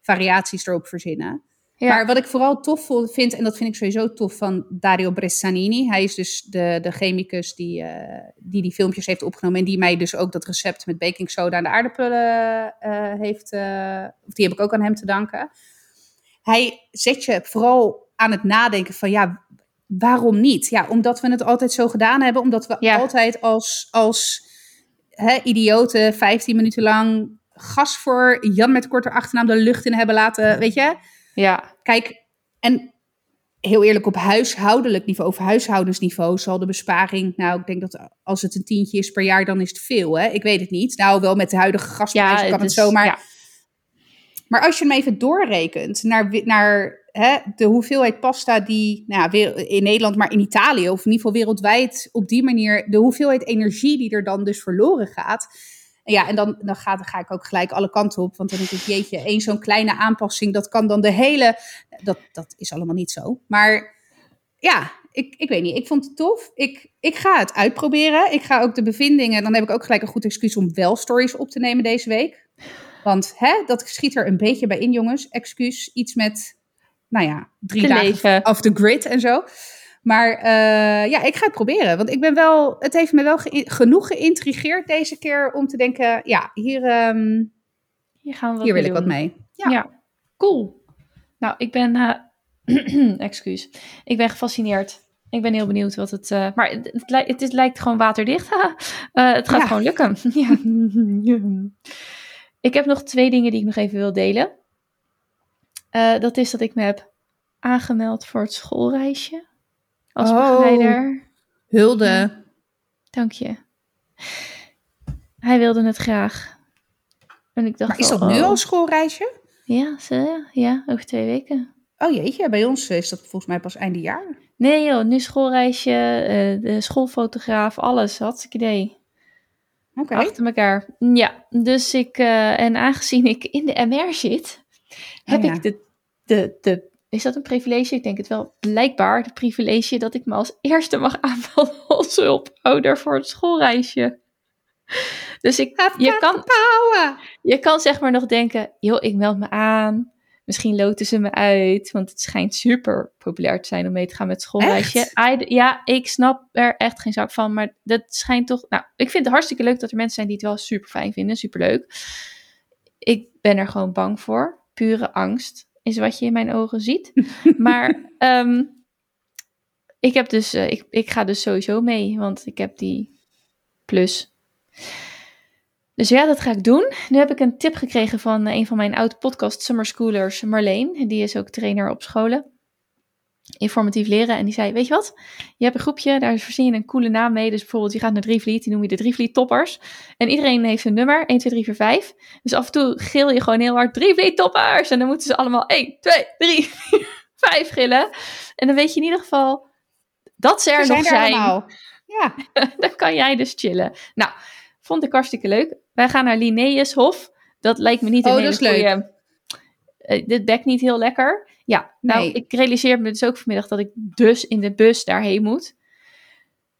variaties erop verzinnen. Ja. Maar wat ik vooral tof vind, en dat vind ik sowieso tof van Dario Bressanini. Hij is dus de, de chemicus die, eh, die die filmpjes heeft opgenomen. En die mij dus ook dat recept met baking soda en de aardappelen eh, heeft. eh, of die heb ik ook aan hem te danken. Hij zet je vooral aan het nadenken van ja, waarom niet? Ja, omdat we het altijd zo gedaan hebben. Omdat we Ja. altijd als, als hè, idioten 15 minuten lang gas voor Jan met korte achternaam de lucht in hebben laten, weet je? Ja, Kijk, en heel eerlijk, op huishoudelijk niveau, of huishoudensniveau, zal de besparing, nou, ik denk dat als het een tientje is per jaar, dan is het veel, hè? Ik weet het niet. Nou, wel met de huidige gasprijzen kan het, zomaar. ja. Maar als je hem even doorrekent naar, naar hè, de hoeveelheid pasta die nou, in Nederland, maar in Italië, of in ieder geval wereldwijd, op die manier, de hoeveelheid energie die er dan dus verloren gaat. Ja, en dan, dan, ga, dan ga ik ook gelijk alle kanten op. Want dan denk ik, jeetje, één zo'n kleine aanpassing, dat kan dan de hele. Dat, dat is allemaal niet zo. Maar ja, ik, ik weet niet. Ik vond het tof. Ik, ik ga het uitproberen. Ik ga ook de bevindingen. Dan heb ik ook gelijk een goed excuus om wel stories op te nemen deze week. Want hè, dat schiet er een beetje bij in, jongens. Excuus. Iets met, nou ja, drie dagen off the grid en zo. Maar eh, ja, ik ga het proberen. Want ik ben wel, het heeft me wel ge- genoeg geïntrigeerd deze keer om te denken, ja, hier, ehm, Hier gaan we wat hier wil ik wat mee. Ja. Ja. cool. Nou, ik ben, eh, excuus, ik ben gefascineerd. Ik ben heel benieuwd wat het, eh, maar het, het, lijkt- het is, lijkt gewoon waterdicht. het gaat Ja. gewoon lukken. ja. Ik heb nog twee dingen die ik nog even wil delen. Dat is dat ik me heb aangemeld voor het schoolreisje als Oh. begeleider. Hulde. Dank je. Hij wilde het graag. En ik dacht Maar is dat nu oh. al schoolreisje? Ja, ze, ja, over twee weken. Oh jeetje, bij ons is dat volgens mij pas einde jaar. Nee joh, nu schoolreisje, eh, de schoolfotograaf, alles, hartstikke idee. Oké. Achter elkaar. Ja, dus ik, eh, en aangezien ik in de MR zit, heb Oh ja. ik de, de, de, is dat een privilege? Ik denk het wel, blijkbaar de privilege dat ik me als eerste mag aanmelden als hulpouder voor het schoolreisje. Dus ik, je kan, je kan zeg maar nog denken, joh, ik meld me aan. Misschien loten ze me uit, want het schijnt super populair te zijn om mee te gaan met het schoolreisje. I- ja, ik snap er echt geen zak van, maar dat schijnt toch... Nou, ik vind het hartstikke leuk dat er mensen zijn die het wel super fijn vinden, super leuk. Ik ben er gewoon bang voor. Pure angst is wat je in mijn ogen ziet. maar ehm, ik, heb dus, eh, ik, ik ga dus sowieso mee, want ik heb die plus. Dus ja, dat ga ik doen. Nu heb ik een tip gekregen van eh, een van mijn oude podcast Summer Schoolers, Marleen. Die is ook trainer op scholen. Informatief leren. En die zei, weet je wat? Je hebt een groepje, daar verzin je een coole naam mee. Dus bijvoorbeeld, je gaat naar Drievliet, die noem je de Drievliet Toppers. En iedereen heeft een nummer, 1, 2, 3, 4, 5. Dus af en toe gil je gewoon heel hard, Drievliet Toppers! En dan moeten ze allemaal 1, 2, 3, 4, 5 gillen. En dan weet je in ieder geval dat ze er Ze nog zijn er. Ja. Dan kan jij dus chillen. Nou, vond ik hartstikke leuk. Wij gaan naar Linnaeushof. Dat lijkt me niet een Oh, hele dat is leuk. goeie- Eh, dit bekt niet heel lekker. Ja, nou, Nee. ik realiseer me dus ook vanmiddag dat ik dus in de bus daarheen moet.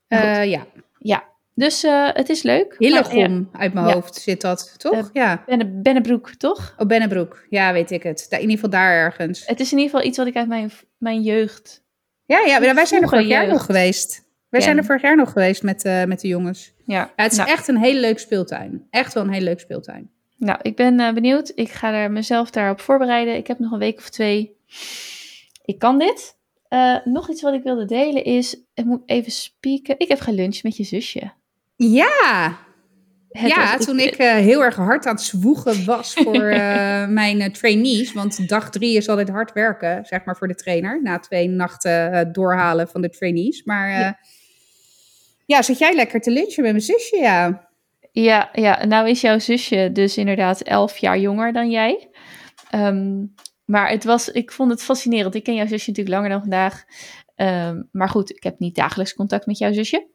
Eh, ja. Ja, dus eh, het is leuk. Hillegom uit mijn Ja. hoofd zit dat, toch? Eh, ja. Benne- Bennebroek, toch? Oh, Bennebroek. Ja, weet ik het. Daar, in ieder geval daar ergens. Het is in ieder geval iets wat ik uit mijn, mijn jeugd... Ja, ja, maar wij zijn er vorig jaar nog geweest. Wij Ken. zijn er vorig jaar nog geweest met, met de jongens. Ja, Ja, het is nou, echt een hele leuk speeltuin. Echt wel een hele leuk speeltuin. nou, ik ben benieuwd. Ik ga er mezelf daarop voorbereiden. Ik heb nog een week of twee. Ik kan dit. Eh, nog iets wat ik wilde delen is, ik moet even spieken. Ik heb geluncht met je zusje. Ja, Het ja toen ik eh, heel erg hard aan het zwoegen was voor eh, mijn trainees. Want dag drie is altijd hard werken, zeg maar, voor de trainer. Na twee nachten doorhalen van de trainees. Maar ja. Ja. zat jij lekker te lunchen met mijn zusje, ja. Ja, ja, nou is jouw zusje dus inderdaad elf jaar jonger dan jij. Ehm, maar het was, ik vond het fascinerend. Ik ken jouw zusje natuurlijk langer dan vandaag. Ehm, maar goed, ik heb niet dagelijks contact met jouw zusje.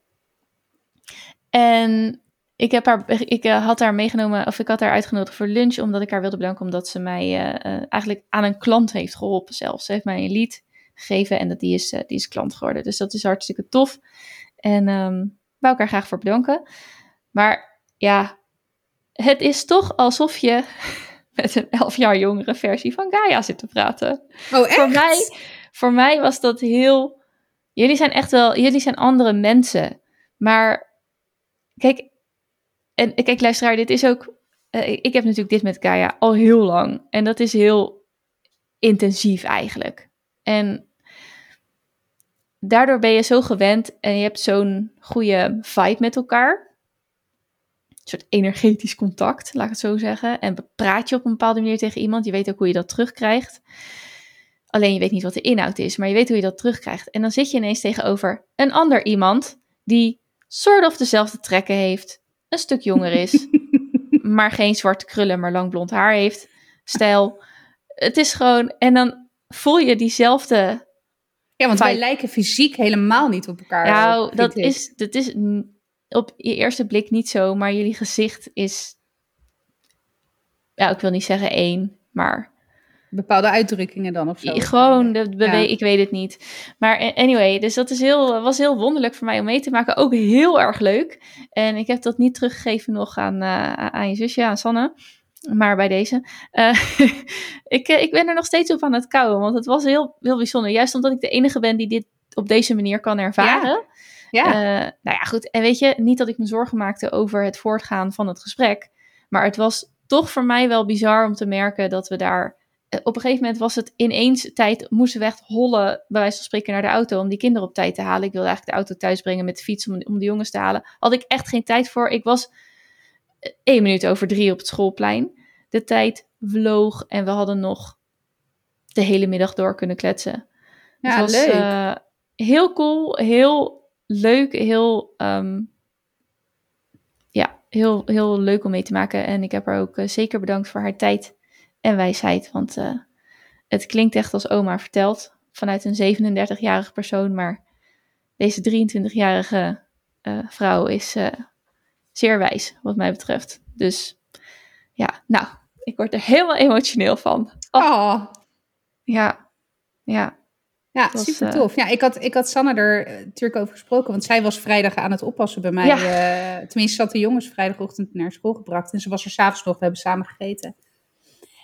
En ik, heb haar, ik eh, had haar meegenomen, of ik had haar uitgenodigd voor lunch, omdat ik haar wilde bedanken, omdat ze mij eh, eh, eigenlijk aan een klant heeft geholpen zelfs. Ze heeft mij een lied gegeven en dat, die, is, die is klant geworden. Dus dat is hartstikke tof. En ehm wou ik graag voor bedanken. Maar ja, het is toch alsof je met een elf jaar jongere versie van Gaia zit te praten. Oh, echt? Voor mij, voor mij was dat heel. Jullie zijn echt wel. Jullie zijn andere mensen. Maar kijk. En kijk, luisteraar, dit is ook. eh, ik heb natuurlijk dit met Gaia al heel lang. En dat is heel intensief eigenlijk. En daardoor ben je zo gewend en je hebt zo'n goede vibe met elkaar. Een soort energetisch contact, laat ik het zo zeggen. En praat je op een bepaalde manier tegen iemand, je weet ook hoe je dat terugkrijgt. Alleen je weet niet wat de inhoud is, maar je weet hoe je dat terugkrijgt. En dan zit je ineens tegenover een ander iemand die soort of dezelfde trekken heeft, een stuk jonger is, maar geen zwarte krullen, maar lang blond haar heeft, stijl. Het is gewoon, en dan voel je diezelfde. Ja, want wij lijken fysiek helemaal niet op elkaar. Nou, dat is, dat is op je eerste blik niet zo, maar jullie gezicht is, ja, ik wil niet zeggen één, maar bepaalde uitdrukkingen dan of zo. Gewoon, de ik weet het niet. Maar anyway, dus dat is heel, was heel wonderlijk voor mij om mee te maken. Ook heel erg leuk. En ik heb dat niet teruggegeven nog aan, uh, aan je zusje, aan Sanne. Maar bij deze. Uh, ik, ik ben er nog steeds op aan het kouwen. Want het was heel, heel bijzonder. Juist omdat ik de enige ben die dit op deze manier kan ervaren. Ja. Ja. Uh, nou ja, goed. En weet je, niet dat ik me zorgen maakte over het voortgaan van het gesprek. Maar het was toch voor mij wel bizar om te merken dat we daar eh, op een gegeven moment was het ineens tijd, moesten we echt hollen, bij wijze van spreken, naar de auto om die kinderen op tijd te halen. Ik wilde eigenlijk de auto thuis brengen met de fiets om, om de jongens te halen. Had ik echt geen tijd voor. Ik was eh, één minuut over drie op het schoolplein. De tijd vloog en we hadden nog de hele middag door kunnen kletsen. Ja, was, leuk. Uh, heel cool, heel leuk, heel, um, ja, heel, heel leuk om mee te maken. En ik heb haar ook uh, zeker bedankt voor haar tijd en wijsheid. Want uh, het klinkt echt als oma vertelt vanuit een 37-jarige persoon, maar deze 23-jarige uh, vrouw is zeer wijs, wat mij betreft. Dus ja, nou, ik word er helemaal emotioneel van. Oh. oh. Ja, ja. Ja, was, super tof. Ja, ik had, ik had Sanne er natuurlijk over gesproken, want zij was vrijdag aan het oppassen bij mij. Ja. tenminste, zat de jongens vrijdagochtend naar school gebracht en ze was er s'avonds nog, we hebben samen gegeten.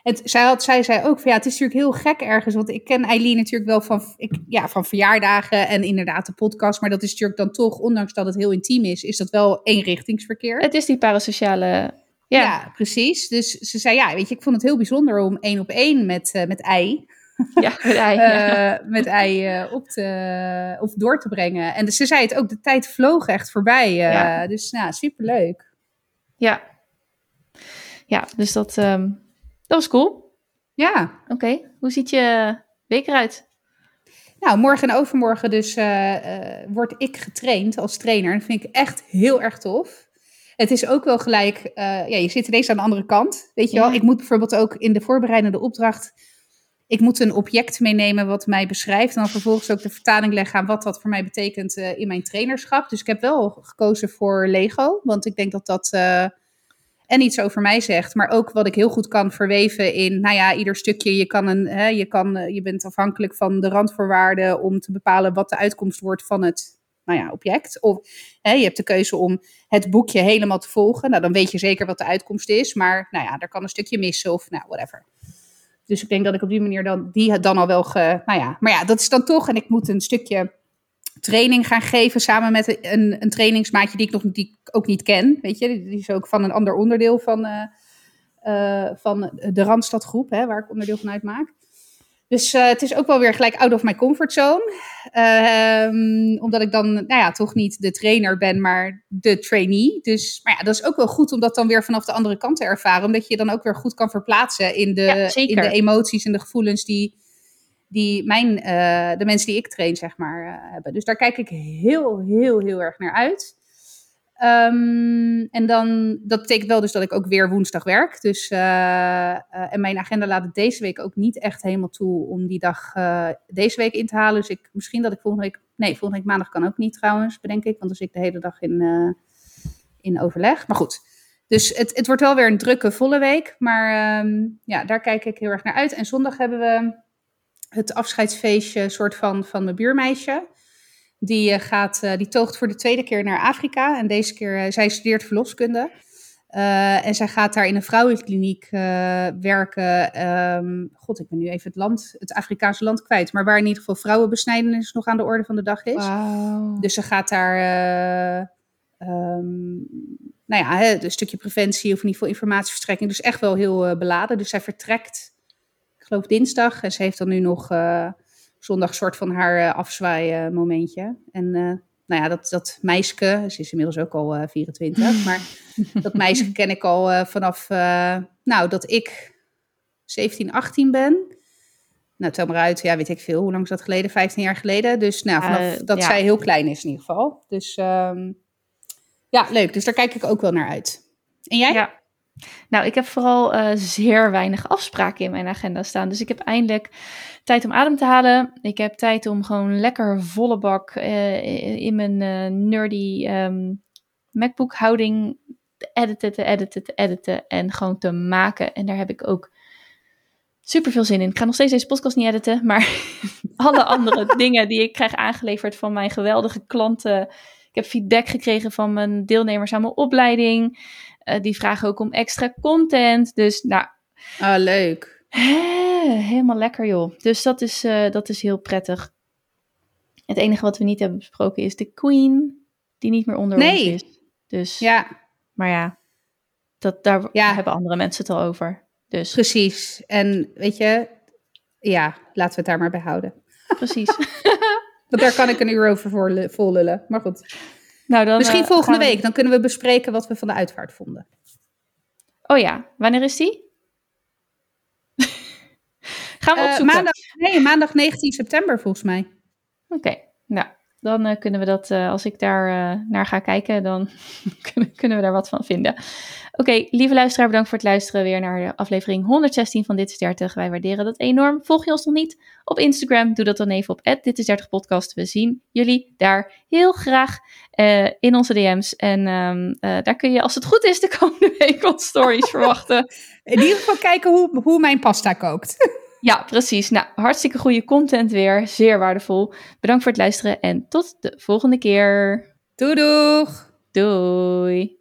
Het, zij, had, zij zei ook van ja, het is natuurlijk heel gek ergens. Want ik ken Eileen natuurlijk wel van, ik, ja, van verjaardagen en inderdaad de podcast. Maar dat is natuurlijk dan toch, ondanks dat het heel intiem is, is dat wel eenrichtingsverkeer. Het is die parasociale. Ja. ja, precies. Dus ze zei ja, weet je, ik vond het heel bijzonder om één op één met, uh, met ei. Ja, met ei. uh, met ei uh, op te, of door te brengen. En dus ze zei het ook, de tijd vloog echt voorbij. Ja. Dus nou, superleuk. Ja. Ja, dus dat, um, dat was cool. Ja. Oké, hoe ziet je week eruit? Nou, morgen en overmorgen dus word ik getraind als trainer. Dat vind ik echt heel erg tof. Het is ook wel gelijk, uh, ja, je zit ineens aan de andere kant. Weet je ja. wel, ik moet bijvoorbeeld ook in de voorbereidende opdracht... Ik moet een object meenemen wat mij beschrijft. En dan vervolgens ook de vertaling leggen aan wat dat voor mij betekent in mijn trainerschap. Dus ik heb wel gekozen voor Lego. Want ik denk dat dat en iets over mij zegt, maar ook wat ik heel goed kan verweven in, nou ja, ieder stukje. Je, kan een, hè, je, kan, je bent afhankelijk van de randvoorwaarden om te bepalen wat de uitkomst wordt van het nou ja, object. Of hè, je hebt de keuze om het boekje helemaal te volgen. Nou, dan weet je zeker wat de uitkomst is, maar nou ja, er kan een stukje missen of nou, whatever. Dus ik denk dat ik op die manier dan, die dan al wel, ge, nou ja, maar ja, dat is dan toch, en ik moet een stukje training gaan geven samen met een, een trainingsmaatje die ik nog die ook niet ken. Weet je, die is ook van een ander onderdeel van, uh, uh, van de Randstadgroep, hè, waar ik onderdeel van uitmaak. Dus uh, het is ook wel weer gelijk out of my comfortzone. Um, omdat ik dan, nou ja, toch niet de trainer ben, maar de trainee. Dus, maar ja, dat is ook wel goed om dat dan weer vanaf de andere kant te ervaren. Omdat je je dan ook weer goed kan verplaatsen in de, ja, in de emoties en de gevoelens die die mijn, uh, de mensen die ik train, zeg maar, uh, hebben. Dus daar kijk ik heel, heel, heel erg naar uit. Um, en dan, dat betekent wel dus dat ik ook weer woensdag werk. Dus, uh, en mijn agenda laat het deze week ook niet echt helemaal toe om die dag deze week in te halen. Dus ik, misschien dat ik volgende week, nee, volgende week maandag kan ook niet trouwens, bedenk ik. Want dan zit ik de hele dag in, in overleg. Maar goed, dus het, het wordt wel weer een drukke, volle week. Maar um, ja, daar kijk ik heel erg naar uit. En zondag hebben we het afscheidsfeestje soort van, van mijn buurmeisje. Die, uh, gaat, uh, die toogt voor de tweede keer naar Afrika. En deze keer, uh, zij studeert verloskunde. en zij gaat daar in een vrouwenkliniek werken. Um, God, ik ben nu even het land, het Afrikaanse land kwijt. Maar waar in ieder geval vrouwenbesnijdenis nog aan de orde van de dag is. Wow. Dus ze gaat daar... Um, nou ja, een stukje preventie of in ieder geval informatieverstrekking. Dus echt wel heel beladen. Dus zij vertrekt geloof dinsdag. En ze heeft dan nu nog uh, zondag soort van haar uh, afzwaaien momentje. En uh, nou ja, dat, dat meisje, ze is inmiddels ook al 24, maar dat meisje ken ik al vanaf, nou, dat ik 17, 18 ben. nou, tel maar uit, ja, weet ik veel. Hoe lang is dat geleden? 15 jaar geleden. Dus nou, vanaf Uh, dat ja. zij heel klein is in ieder geval. Dus ehm, ja, leuk. Dus daar kijk ik ook wel naar uit. En jij? Ja. Nou, ik heb vooral eh, zeer weinig afspraken in mijn agenda staan. Dus ik heb eindelijk tijd om adem te halen. Ik heb tijd om gewoon lekker volle bak eh, in mijn eh, nerdy ehm, MacBook houding te editen, te editen, te editen en gewoon te maken. En daar heb ik ook super veel zin in. Ik ga nog steeds deze podcast niet editen, maar alle andere dingen die ik krijg aangeleverd van mijn geweldige klanten. Ik heb feedback gekregen van mijn deelnemers aan mijn opleiding. Eh, die vragen ook om extra content. Dus nou, Oh, leuk. hè, helemaal lekker joh. Dus dat is, eh, dat is heel prettig. Het enige wat we niet hebben besproken is de Queen, die niet meer onder Nee. ons is. Dus, Ja, maar ja, dat, daar Ja. hebben andere mensen het al over. Dus precies. En weet je, ja, laten we het daar maar bij houden. precies. Want daar kan ik een uur over voor, vol lullen. Maar goed. Nou, dan, Misschien eh, volgende we- week. Dan kunnen we bespreken wat we van de uitvaart vonden. Oh ja, wanneer is die? gaan we Eh, opzoeken. maandag, nee, maandag 19 september volgens mij. Oké, nou, dan eh, kunnen we dat, eh, als ik daar eh, naar ga kijken, dan kunnen, we daar wat van vinden. Oké, lieve luisteraar, bedankt voor het luisteren weer naar de aflevering 116 van Dit is 30. Wij waarderen dat enorm. Volg je ons nog niet op Instagram? Doe dat dan even op Dit is 30 podcast. We zien jullie daar heel graag in onze DM's. En ehm, eh, daar kun je, als het goed is, de komende week wat stories verwachten. In ieder geval kijken hoe, hoe mijn pasta kookt. Ja, precies. Nou, hartstikke goede content weer. Zeer waardevol. Bedankt voor het luisteren en tot de volgende keer. Doei doeg! Doei.